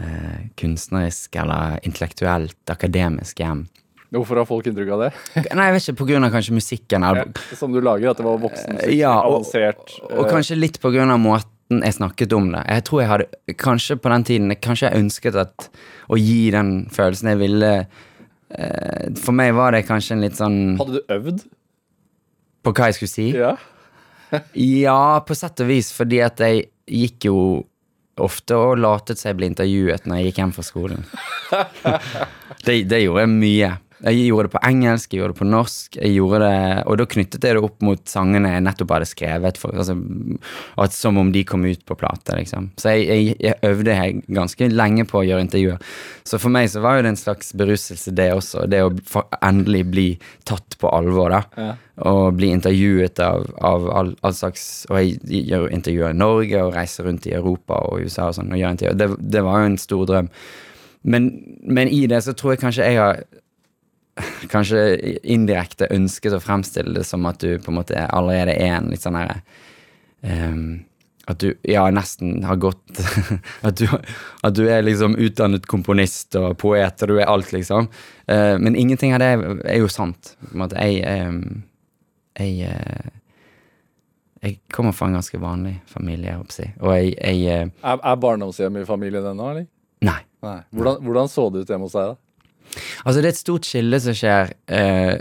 eh, kunstnerisk eller intellektuelt, akademisk hjem. Hvorfor har folk inntrykk av det? Nei, jeg vet ikke, av kanskje musikken. Ja, Som du lager, at det var voksenmusikk? Ja, og- avansert? Og eh, kanskje litt av måten jeg snakket om det. Jeg tror jeg hadde Kanskje på den tiden Kanskje jeg ønsket at å gi den følelsen jeg ville eh, For meg var det kanskje en litt sånn Hadde du øvd? På hva jeg skulle si? Ja. Ja, på sett og vis, fordi at jeg gikk jo ofte og latet seg bli intervjuet når jeg gikk hjem fra skolen. det, det gjorde jeg mye. Jeg gjorde det på engelsk, jeg gjorde det på norsk, jeg gjorde det, og da knyttet jeg det opp mot sangene jeg nettopp hadde skrevet, for, altså, at, som om de kom ut på plate, liksom. Så jeg, jeg, jeg øvde ganske lenge på å gjøre intervjuer. Så for meg så var jo det en slags beruselse, det også. Det å endelig bli tatt på alvor, da. Ja. Og bli intervjuet av, av all, all slags Og jeg gjør intervjuer i Norge og reiser rundt i Europa og USA og sånn og gjør intervjuer. Det, det var jo en stor drøm. Men, men i det så tror jeg kanskje jeg har Kanskje indirekte ønsket å fremstille det som at du på en måte allerede er en litt sånn herre um, At du ja, nesten har gått at, du, at du er liksom utdannet komponist og poet, og du er alt, liksom. Uh, men ingenting av det er jo sant. På en måte, jeg um, jeg, uh, jeg kommer fra en ganske vanlig familie, jeg håper jeg. Og jeg, jeg uh, Er, er barndomshjemmet i familien ennå, eller? Nei. Nei. Hvordan, hvordan så det ut hjemme hos deg, da? Altså, det er et stort skille som skjer eh,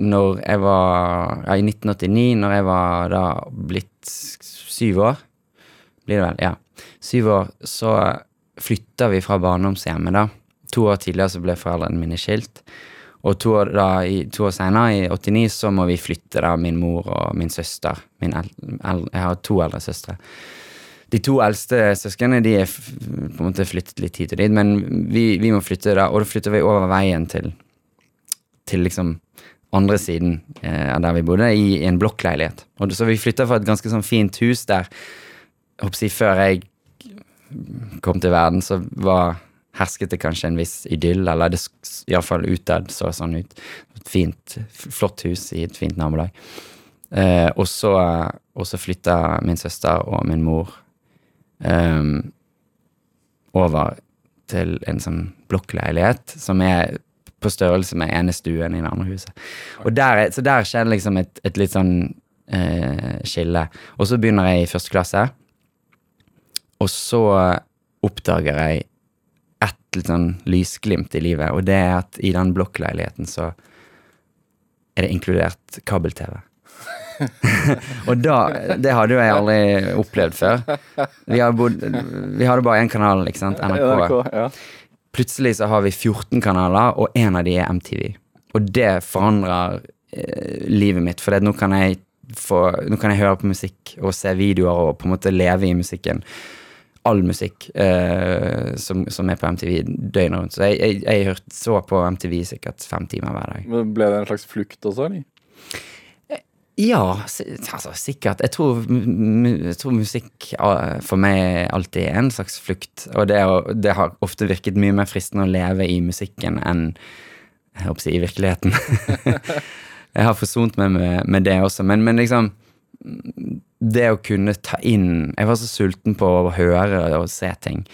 når jeg var ja, I 1989, når jeg var da blitt syv år, blir det vel, ja. Syv år, så flytta vi fra barndomshjemmet, da. To år tidligere så ble foreldrene mine skilt. Og to år, da, i, to år senere, i 89, så må vi flytte, da, min mor og min søster. Min el, el, jeg har to eldre søstre. De to eldste søsknene de er på en måte flyttet litt hit og dit, men vi, vi må flytte da, og da flytter vi over veien til, til liksom andre siden eh, der vi bodde, i en blokkleilighet. Og så vi flytta fra et ganske sånn fint hus der jeg Før jeg kom til verden, så var hersket det kanskje en viss idyll, eller det iallfall utad så sånn ut. Et fint, flott hus i et fint nabolag. Eh, og så, og så flytta min søster og min mor ehm, over til en sånn blokkleilighet som er på størrelse med ene stuen i det andre huset. Og der, er- så der skjer liksom et, et litt sånn eh, skille. Og så begynner jeg i første klasse, og så oppdager jeg et litt sånn lysglimt i livet, og det er at i den blokkleiligheten så er det inkludert kabel-TV. og da Det hadde jo jeg aldri opplevd før. Vi, har bodd, vi hadde bare én kanal, ikke sant? NRK. Ja. Plutselig så har vi 14 kanaler, og en av de er MTV. Og det forandrer eh, livet mitt, for nå kan jeg få, nå kan jeg høre på musikk og se videoer og på en måte leve i musikken. All musikk eh, som, som er på MTV døgnet rundt. Så jeg, jeg, jeg hørte, så på MTV sikkert fem timer hver dag. Men Ble det en slags flukt også, eller? Ja, altså, sikkert. Jeg tror, jeg tror musikk for meg alltid er en slags flukt. Og det, er det har ofte virket mye mer fristende å leve i musikken enn jeg håper å si, i virkeligheten. jeg har forsont meg med, med det også, men, men liksom Det å kunne ta inn Jeg var så sulten på å høre og se ting.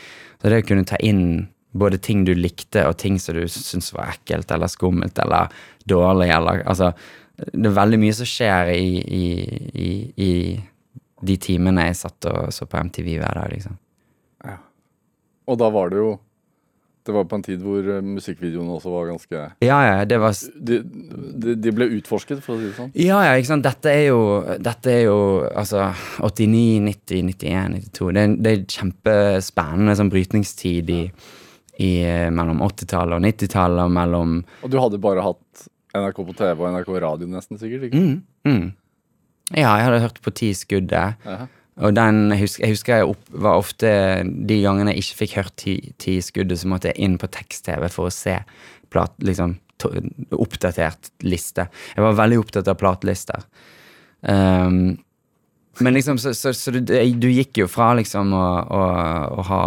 Så det å kunne ta inn både ting du likte, og ting som du syntes var ekkelt eller skummelt eller dårlig, eller altså Det er veldig mye som skjer i, i, i, i de timene jeg satt og så på MTV hver dag, liksom. Og da var det jo Det var på en tid hvor eh, musikkvideoene også var ganske Ja, ja, det var de, de, de ble utforsket, for å si det sånn. Ja, ja, ikke sant. Dette er jo, dette er jo altså 89, 90, 91, 92. Det er, det er kjempespennende sånn brytningstid i, i eh, mellom 80-tallet og 90-tallet og mellom Og du hadde bare hatt NRK på TV og NRK radio nesten, sikkert? ikke? mm, mm. Ja, jeg hadde hørt på Ti skuddet. Jaha. Og den, jeg husker jeg, husker jeg opp, var ofte De gangene jeg ikke fikk hørt Ti, ti skuddet, så måtte jeg inn på tekst-TV for å se plat, liksom, to, oppdatert liste. Jeg var veldig opptatt av platelister. Um, men liksom, så, så, så du, du gikk jo fra liksom å, å, å ha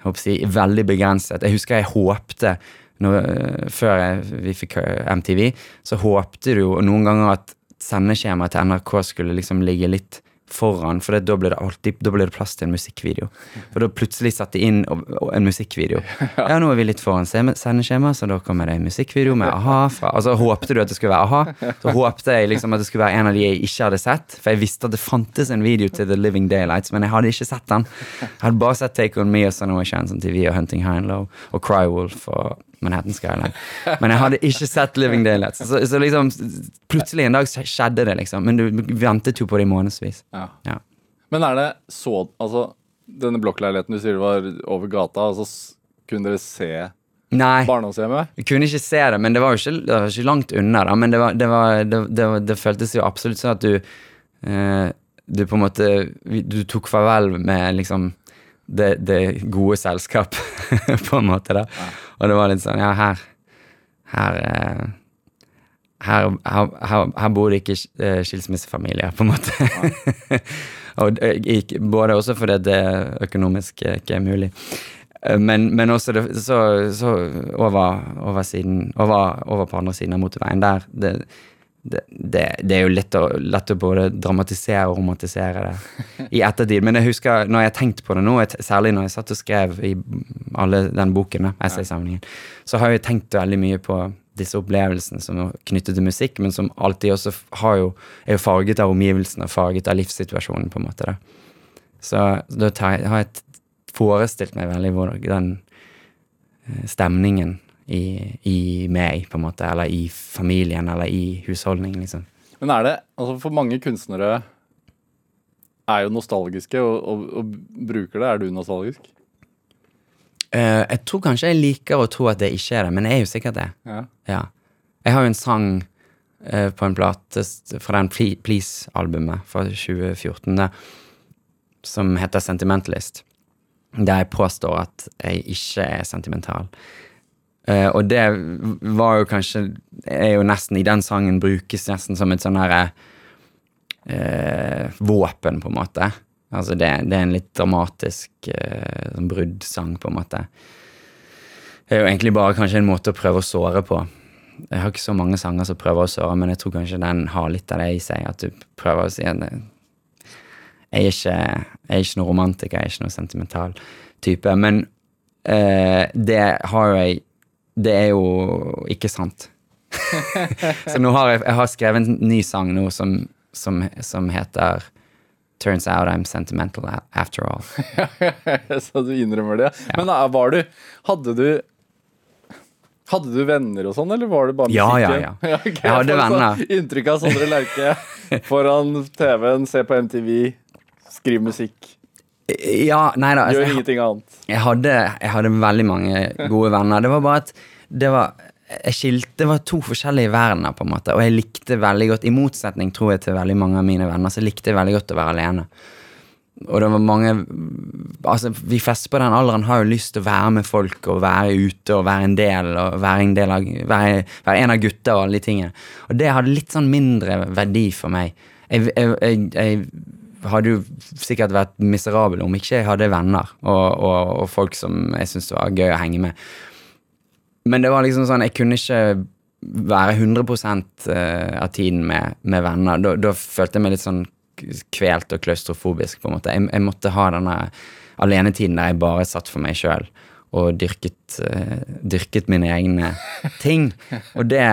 jeg håper å si, veldig begrenset Jeg husker jeg håpte når, Før vi fikk eh, MTV, så håpte du jo noen ganger at sendeskjemaet til NRK skulle liksom ligge litt foran, for da ble det alltid Da ble det plass til en musikkvideo. For da plutselig satte de inn og, og en musikkvideo. Ja, nå er vi litt foran sendeskjema, så da kommer det en musikkvideo med a-ha Altså håpte du at det skulle være a-ha, så håpte jeg liksom at det skulle være en av de jeg ikke hadde sett, for jeg visste at det fantes en video til The Living Daylights, men jeg hadde ikke sett den. Jeg hadde bare sett Take On Me og Sonoma Chance on TV og Hunting Hindlow og Crywolf og Manhattan Skyline. Men jeg hadde ikke sett Living Daylights. Så, så liksom plutselig en dag skjedde det, liksom. Men du ventet jo på det i månedsvis. Ja. Ja. Men er det så Altså, denne blokkleiligheten du sier det var over gata, altså kunne dere se Nei. barndomshjemmet? Jeg kunne ikke se det, men det var jo ikke, var ikke langt unna. da Men det, var, det, var, det, det, det føltes jo absolutt sånn at du eh, Du på en måte Du tok farvel med liksom det, det gode selskap, på en måte. da Og det var litt sånn Ja, her Her eh, her, her, her, her bor det ikke eh, skilsmissefamilier, på en måte. og både også fordi det økonomisk ikke er mulig. Eh, Men, men også det, så, så over, over, siden, over, over på andre siden av motorveien der det, det, det, det er jo lett å, lett å både dramatisere og romantisere det i ettertid. Men jeg husker når jeg har tenkt på det nå, særlig når jeg satt og skrev i alle den boken, essaysamlingen, så har jeg tenkt veldig mye på disse opplevelsene som er knyttet til musikk, men som alltid også jo, er jo farget av omgivelsene og farget av livssituasjonen, på en måte. da. Så da har jeg forestilt meg veldig hvordan den eh, stemningen i, i meg, på en måte, eller i familien, eller i husholdningen, liksom. Men er det Altså, for mange kunstnere er jo nostalgiske og, og, og bruker det. Er du nostalgisk? Uh, jeg tror kanskje jeg liker å tro at det ikke er det, men jeg er jo sikkert det. Ja. Ja. Jeg har jo en sang uh, på en plate fra den Please-albumet fra 2014 der, som heter Sentimentalist. Der jeg påstår at jeg ikke er sentimental. Eh, og det var jo kanskje Er jo nesten I den sangen brukes nesten som et sånn herre uh, våpen, på en måte. Altså det, det er en litt dramatisk uh, sånn bruddsang, på en måte. Det er jo egentlig bare kanskje en måte å prøve å såre på. Jeg har ikke så mange sanger som prøver å såre, men jeg tror kanskje den har litt av det i seg. At du prøver å si at eh, jeg er ikke, jeg er ikke noe romantiker, jeg er ikke noe sentimental type. Men det har jo jeg Det er jo ikke sant. så nå har jeg, jeg har skrevet en ny sang nå som, som, som heter Turns out I'm sentimental after all. Så du innrømmer det. Men da, var du Hadde du hadde du venner og sånn, eller var det bare Ja, ja, musikken? ja. okay. Jeg hadde venner. Inntrykk av Sondre Lerche foran TV-en, se på MTV, skriv musikk, Ja, nei da. altså, gjør ingenting annet. Jeg hadde, jeg hadde veldig mange gode venner. Det var bare at det var jeg skilte, det var to forskjellige verdener, på en måte. Og jeg likte veldig godt, i motsetning tror jeg til veldig mange av mine venner, så likte jeg veldig godt å være alene. Og det var mange Altså, vi fleste på den alderen har jo lyst til å være med folk og være ute og være en del og være en del av Være, være en av gutta og alle de tingene. Og det hadde litt sånn mindre verdi for meg. Jeg, jeg, jeg, jeg hadde jo sikkert vært miserabel om ikke jeg hadde venner og, og, og folk som jeg syntes var gøy å henge med. Men det var liksom sånn, jeg kunne ikke være 100 eh, av tiden med, med venner. Da, da følte jeg meg litt sånn kvelt og klaustrofobisk, på en måte. Jeg, jeg måtte ha denne alenetiden der jeg bare satt for meg sjøl og dyrket, eh, dyrket mine egne ting. Og det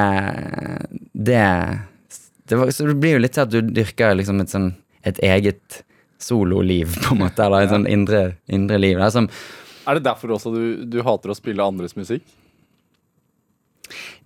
Det, det, var, det blir jo litt til at du dyrker liksom et sånn et eget sololiv, på en måte, eller et sånn indre, indre liv. Der, er som Er det derfor også du, du hater å spille andres musikk?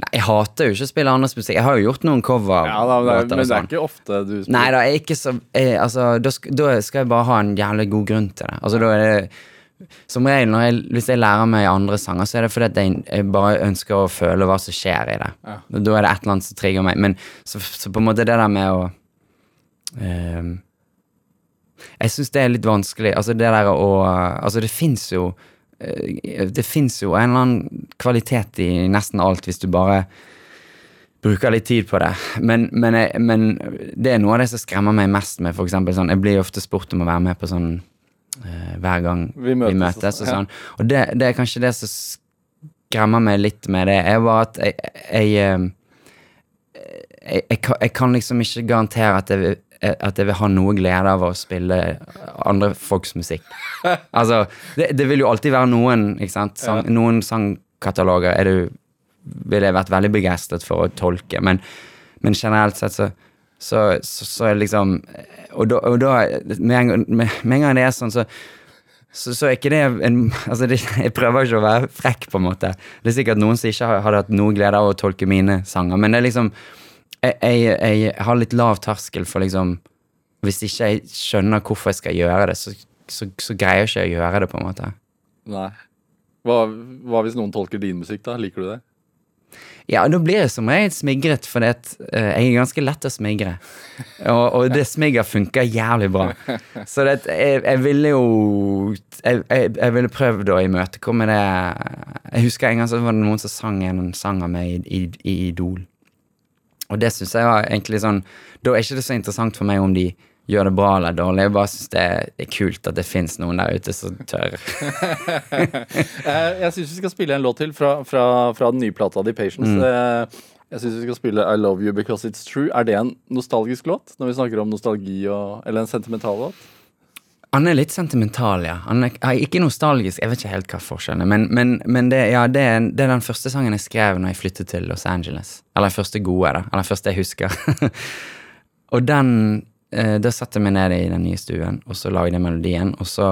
Nei, jeg hater jo ikke å spille andres musikk. Jeg har jo gjort noen cover. Ja, da, det og men det er sånn. ikke ofte du spiller. Nei da, jeg er ikke så jeg, Altså, da skal, da skal jeg bare ha en jævlig god grunn til det. Altså, da er det Som regel, jeg, hvis jeg lærer meg andre sanger, så er det fordi at jeg, jeg bare ønsker å føle hva som skjer i det. Ja. Da er det et eller annet som trigger meg. Men så, så på en måte det der med å ehm, Jeg syns det er litt vanskelig. Altså, det der å Altså, det fins jo Det fins jo en eller annen kvalitet i nesten alt, hvis du bare bruker litt tid på det. Men, men, jeg, men det er noe av det som skremmer meg mest med eksempel sånn Jeg blir ofte spurt om å være med på sånn uh, hver gang Vi vi møtes møtes, og sånn, Ja. Og det, det er kanskje det som skremmer meg litt med det, er bare at jeg, eh, jeg, jeg, jeg kan liksom ikke garantere at jeg, at jeg vil ha noe glede av å spille andre folks musikk. Altså, det, det vil jo alltid være noen, ikke sant. Sang, Noen sangkataloger er du ville jeg vært veldig begeistret for å tolke, men, men generelt sett så så, så, så er det liksom Og da, og da med, en, med, med en gang det er sånn, så så, så er ikke det en Altså, det, jeg prøver ikke å være frekk, på en måte. Det er sikkert noen som ikke har- hadde hatt noe glede av å tolke mine sanger, men det er liksom Jeg, jeg, jeg har litt lav terskel for liksom Hvis ikke jeg skjønner hvorfor jeg skal gjøre det, så, så, så greier jeg ikke å gjøre det, på en måte. Nei. Hva, hva hvis noen tolker din musikk, da? Liker du det? Ja, da blir jeg som regel smigret, for jeg er ganske lett å smigre. Og, og det smigger funker jævlig bra. Så det, jeg, jeg ville jo jeg, jeg ville prøvd å imøtekomme det Jeg husker en gang så var det noen som sang en sang av meg i, i, i Idol. Og det syns jeg var egentlig sånn Da er ikke det så interessant for meg om de gjør det bra eller dårlig. Jeg bare syns det er kult at det fins noen der ute som tør. Eh, Jeg syns vi skal spille en låt til fra, fra, fra den nye plata di, Patience. Mm. Jeg syns vi skal spille I Love You Because It's True. Er det en nostalgisk låt? Når vi snakker om nostalgi og Eller en sentimental låt? Han er litt sentimental, ja. Han er, ikke nostalgisk, jeg vet ikke helt hva forskjellen er. Men, men, men det, ja, det, er, det er den første sangen jeg skrev når jeg flyttet til Los Angeles. Eller den første gode, da. Eller den første jeg husker. og den eh, Da satte jeg meg ned i den nye stuen, og så lagde jeg melodien, og så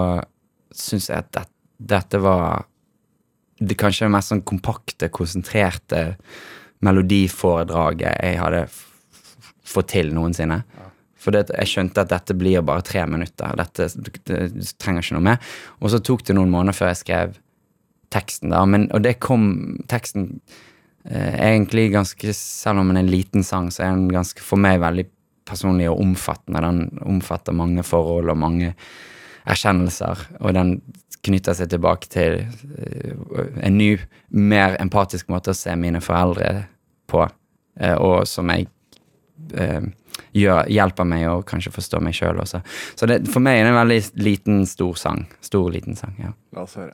syns jeg at det, dette var det kanskje mest sånn kompakte, konsentrerte melodiforedraget jeg hadde fått til noensinne. For det, jeg skjønte at dette blir bare tre minutter. Dette det, det trenger ikke noe mer. Og så tok det noen måneder før jeg skrev teksten. da, men, Og det kom Teksten eh, egentlig ganske Selv om den er en liten sang, så er den ganske for meg veldig personlig og omfattende. Den omfatter mange forhold og mange erkjennelser, og den knytter seg tilbake til eh, en ny, mer empatisk måte å se mine foreldre på, eh, og som jeg eh, gjør, hjelper meg å kanskje forstå meg sjøl også. Så det, for meg er det en veldig liten, stor sang. Stor, liten sang, ja. La oss høre.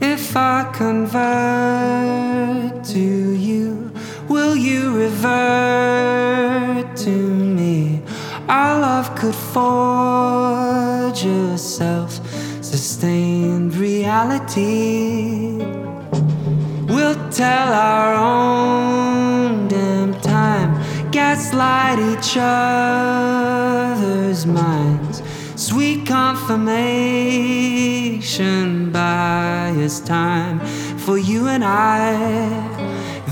If I convert to you, will you revert to me? Our love could forge a self sustained reality. We'll tell our own damn time, gaslight each other's minds. Sweet confirmation bias time for you and I.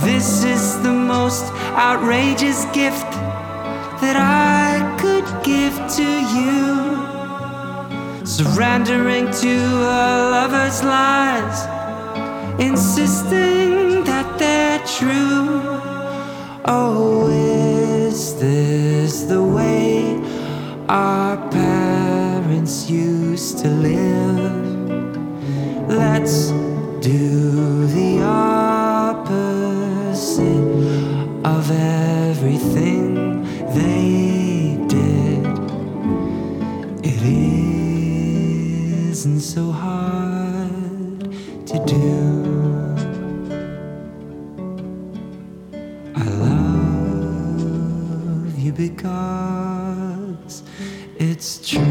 This is the most outrageous gift that I could give to you. Surrendering to a lover's lies insisting that they're true. Oh, is this the way our parents used to live? Let's do the opposite of everything they did. It isn't so hard to do. I love you because it's true.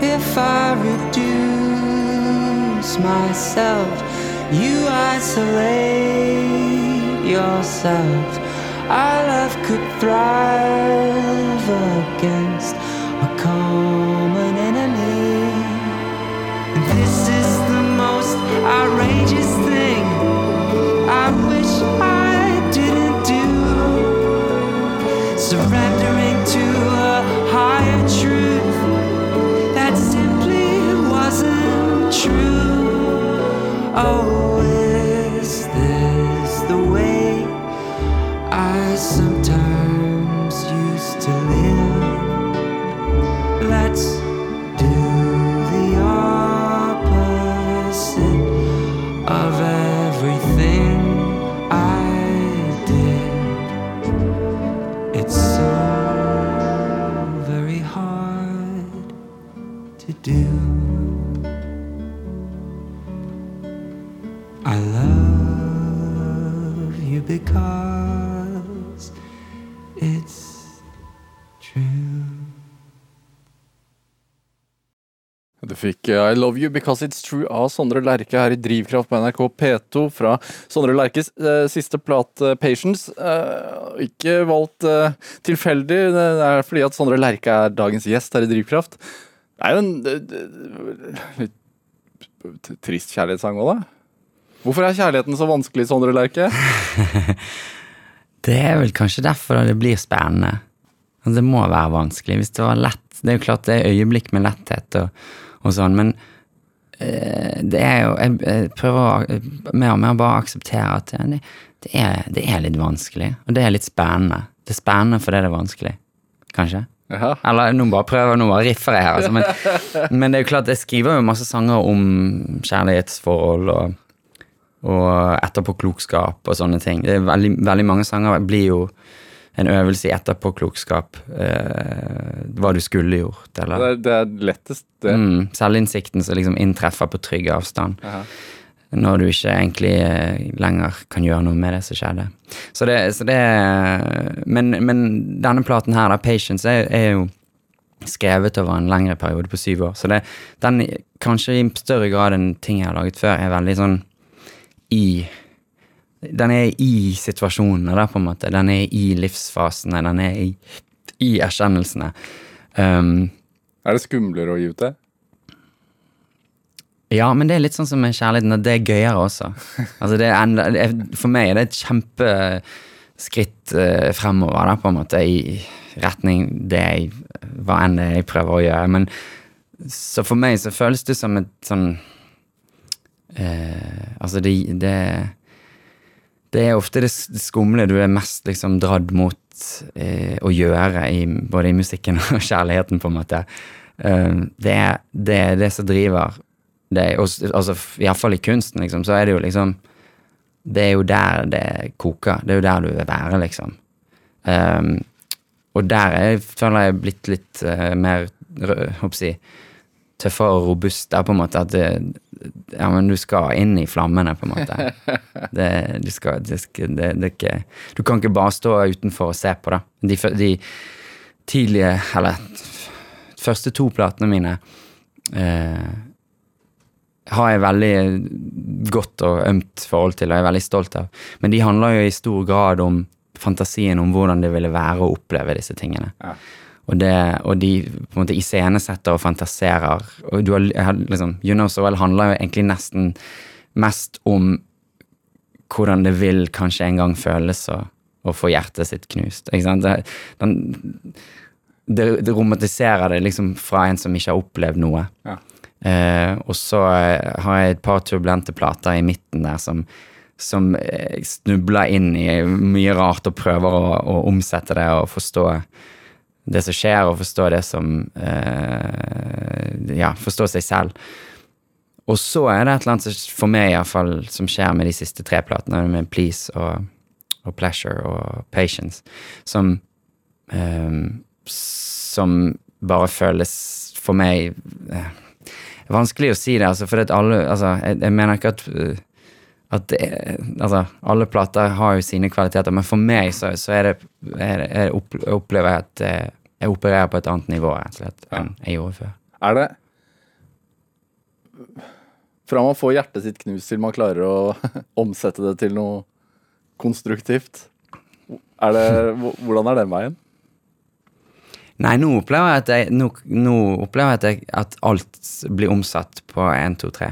If I reduce myself, you isolate yourself. I Love You Because It's True av Sondre Lerche her i Drivkraft på NRK P2 fra Sondre Lerches eh, siste plate, Patience. Eh, ikke valgt eh, tilfeldig, det er fordi at Sondre Lerche er dagens gjest her i Drivkraft. Det er jo en eh, litt trist kjærlighetssang òg, da. Hvorfor er kjærligheten så vanskelig, Sondre Lerche? Det er vel kanskje derfor det blir spennende. Altså, Det må være vanskelig. Hvis det var lett Det er jo klart det er øyeblikk med letthet og, og sånn, men eh, det er jo Jeg, jeg prøver å, mer og mer bare akseptere at det, det, er, det er litt vanskelig, og det er litt spennende. Det er spennende fordi det er vanskelig. Kanskje? Ja. Eller nå bare prøver nå bare riffer jeg her, altså. Men, men det er jo klart, jeg skriver jo masse sanger om kjærlighetsforhold og, og etterpåklokskap og sånne ting. Det er veldig, veldig mange sanger blir jo en øvelse i etterpåklokskap. Eh, hva du skulle gjort, Det eller er, det er lettest, det. mm, Selvinnsikten som liksom inntreffer på trygg avstand. Aha. Når du ikke egentlig eh, lenger kan gjøre noe med det som skjedde. Så det, så det men, men denne platen her, da, 'Patience', er, er jo skrevet over en lengre periode på syv år. Så det, den, kanskje i større grad enn ting jeg har laget før, er veldig sånn i Den er i situasjonene, da, på en måte. Den er i livsfasene. Den er i, i erkjennelsene. Um, Er det skumlere å gi ut det? Ja, men det er litt sånn som med kjærligheten, at det er gøyere også. Altså det er enda, det er, for meg er det et kjempeskritt uh, fremover, da, på en måte, i retning det jeg Hva enn det jeg prøver å gjøre. Men så for meg så føles det som et sånn uh, Altså, det, det Det er ofte det skumle du er mest liksom dratt mot eh, å gjøre, i, både i musikken og kjærligheten, på en måte. Uh, det, er, det er det som driver s- altså, Iallfall i kunsten, liksom, så er det jo liksom Det er jo der det koker. Det er jo der du vil være, liksom. Um, og der er, føler jeg blitt litt uh, mer håper jeg, tøffere og robust. Der på en måte at det, Ja, men du skal inn i flammene, på en måte. Det, du skal, det, det, det ikke Du kan ikke bare stå utenfor og se på, da. De, de tidlige, eller første to platene mine eh, har jeg veldig godt og ømt forhold til, og er veldig stolt av. Men de handler jo i stor grad om fantasien om hvordan det ville være å oppleve disse tingene. Ja. Og, det, og de på en måte iscenesetter og fantaserer. Og du har, liksom, You Know So Well handler jo egentlig nesten mest om hvordan det vil kanskje en gang føles å, å få hjertet sitt knust. Ikke sant? Det, den, det, det romantiserer det liksom fra en som ikke har opplevd noe. Ja. Uh, og så eh, har jeg et par turbulente plater i midten der som, som eh, snubler inn i mye rart og prøver å, å omsette det og forstå det som skjer, og forstå det som eh, Ja, forstå seg selv. Og så er det et eller annet for meg iallfall som skjer med de siste tre platene, med Please og, og Pleasure og Patience, som eh, Som bare føles for meg eh, Vanskelig å si det, altså, for alle Altså, jeg, jeg mener ikke at eh, at det, er- altså, alle plater har jo sine kvaliteter, men for meg så, så er det, er er opp, opplever jeg at eh, jeg opererer på et annet nivå rett og slett, enn jeg gjorde før. Er det Fra man får hjertet sitt knust til man klarer å omsette det til noe konstruktivt. Er det, hvordan er den veien? Nei, nå opplever jeg at, jeg, nå, nå opplever jeg at, jeg, at alt blir omsatt på 1, 2, 3.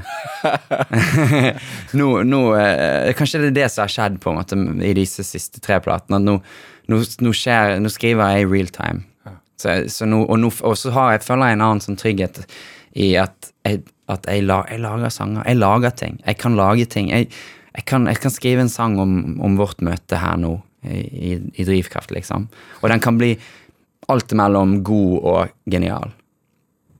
nå, nå eh, Kanskje det er det som har skjedd på en måte i disse siste tre platene. Nå, nå, skjer, nå skriver jeg i real time. Så, så og, så har jeg, føler jeg en annen sånn trygghet i at, jeg, at la, jeg lager sanger. Jeg lager ting. Jeg kan lage ting. Jeg, kan, kan skrive en sang om, om vårt møte her nå i, i, i Drivkraft, liksom. Og den kan bli alt mellom god og genial.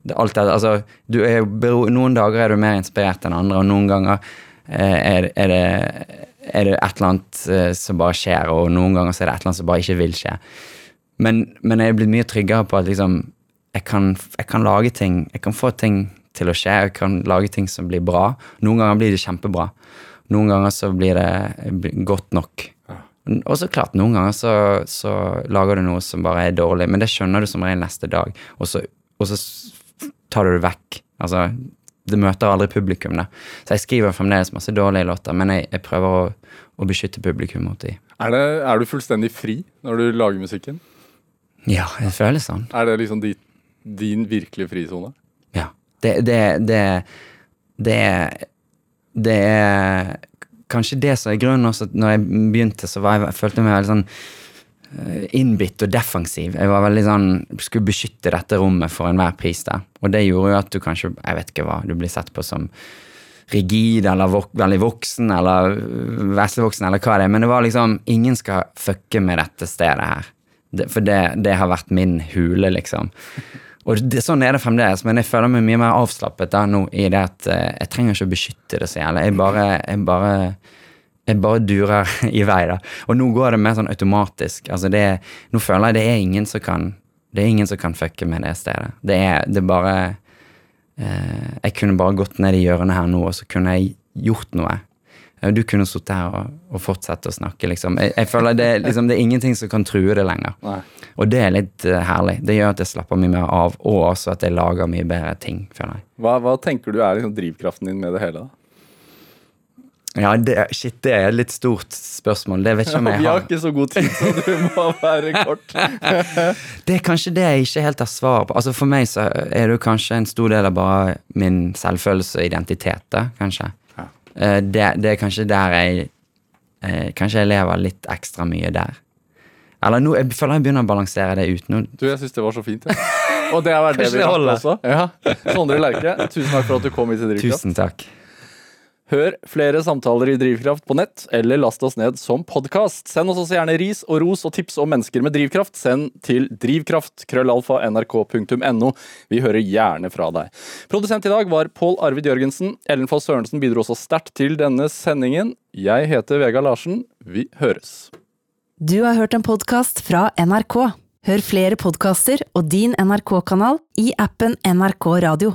Det, alt altså, er, noen dager er du mer inspirert enn andre, og noen ganger eh, er, er, det, er det et eller annet eh, som bare skjer, og noen ganger er det et eller annet som bare ikke vil skje. Men, men jeg er blitt mye tryggere på at liksom jeg kan, jeg kan lage ting Jeg kan få ting til å skje. Jeg kan lage ting som blir bra. Noen ganger blir det kjempebra. Noen ganger så blir det godt nok. Og så klart, noen ganger så, så lager du noe som bare er dårlig, men det skjønner du som regel neste dag, og så, og så tar du det vekk. Altså, det møter aldri publikum, da. Så jeg skriver fremdeles masse dårlige låter, men jeg, jeg prøver å, å beskytte publikum mot de. Er, det, er du fullstendig fri når du lager musikken? Ja, det føles sånn. Er det liksom din, din virkelige frisone? Ja. Det, det, det, det, det er kanskje det som er grunnen også. at Når jeg begynte, så var jeg, jeg følte meg veldig sånn eh, innbitt og defensiv. Jeg var veldig sånn, skulle beskytte dette rommet for enhver pris der. Og det gjorde jo at du kanskje, jeg vet ikke hva, du blir sett på som rigid eller vok veldig voksen eller veslevoksen eller hva det er. Men det var liksom, ingen skal fucke med dette stedet her. Det, for det, det har vært min hule, liksom. Og det, sånn er det fremdeles, men jeg føler meg mye mer avslappet da nå i det at eh, jeg trenger ikke å beskytte det så jævlig. Jeg bare, jeg bare jeg bare durer i vei, da. Og nå går det mer sånn automatisk. Altså det, nå føler jeg det er ingen som kan Det er ingen som kan fucke med det stedet. Det er, det er bare eh, Jeg kunne bare gått ned i hjørnet her nå, og så kunne jeg gjort noe. Du kunne sittet her og, og fortsatt å snakke, liksom. Jeg, jeg føler det, liksom, det er ingenting som kan true det lenger. Nei. Og det er litt uh, herlig. Det gjør at jeg slapper mye mer av, og også at jeg lager mye bedre ting, føler jeg. Hva, hva tenker du er liksom drivkraften din med det hele? da? Ja, det, shit, det er et litt stort spørsmål. Det vet ikke om Vi jeg har har. ikke så god tid, så du må være kort. Det er kanskje det jeg ikke helt har svar på. Altså For meg så er det kanskje en stor del av bare min selvfølelse og identitet, da, kanskje. Eh, Det, det er kanskje der jeg eh, Kanskje jeg lever litt ekstra mye der. Eller nå, jeg føler jeg begynner å balansere det ut nå. Du, jeg syns det var så fint. Ja. Og det er det vi har også. Ja. Sondre Lerche, tusen takk for at du kom hit. Tusen takk. Hør flere samtaler i Drivkraft på nett, eller last oss ned som podkast. Send oss også gjerne ris og ros og tips om mennesker med drivkraft. Send til drivkraft, krøllalfa, nrk.no. Vi hører gjerne fra deg. Produsent i dag var Pål Arvid Jørgensen. Ellen Foss Sørensen bidro også sterkt til denne sendingen. Jeg heter Vegard Larsen. Vi høres. Du har hørt en podkast fra NRK. Hør flere podkaster og din NRK-kanal i appen NRK Radio.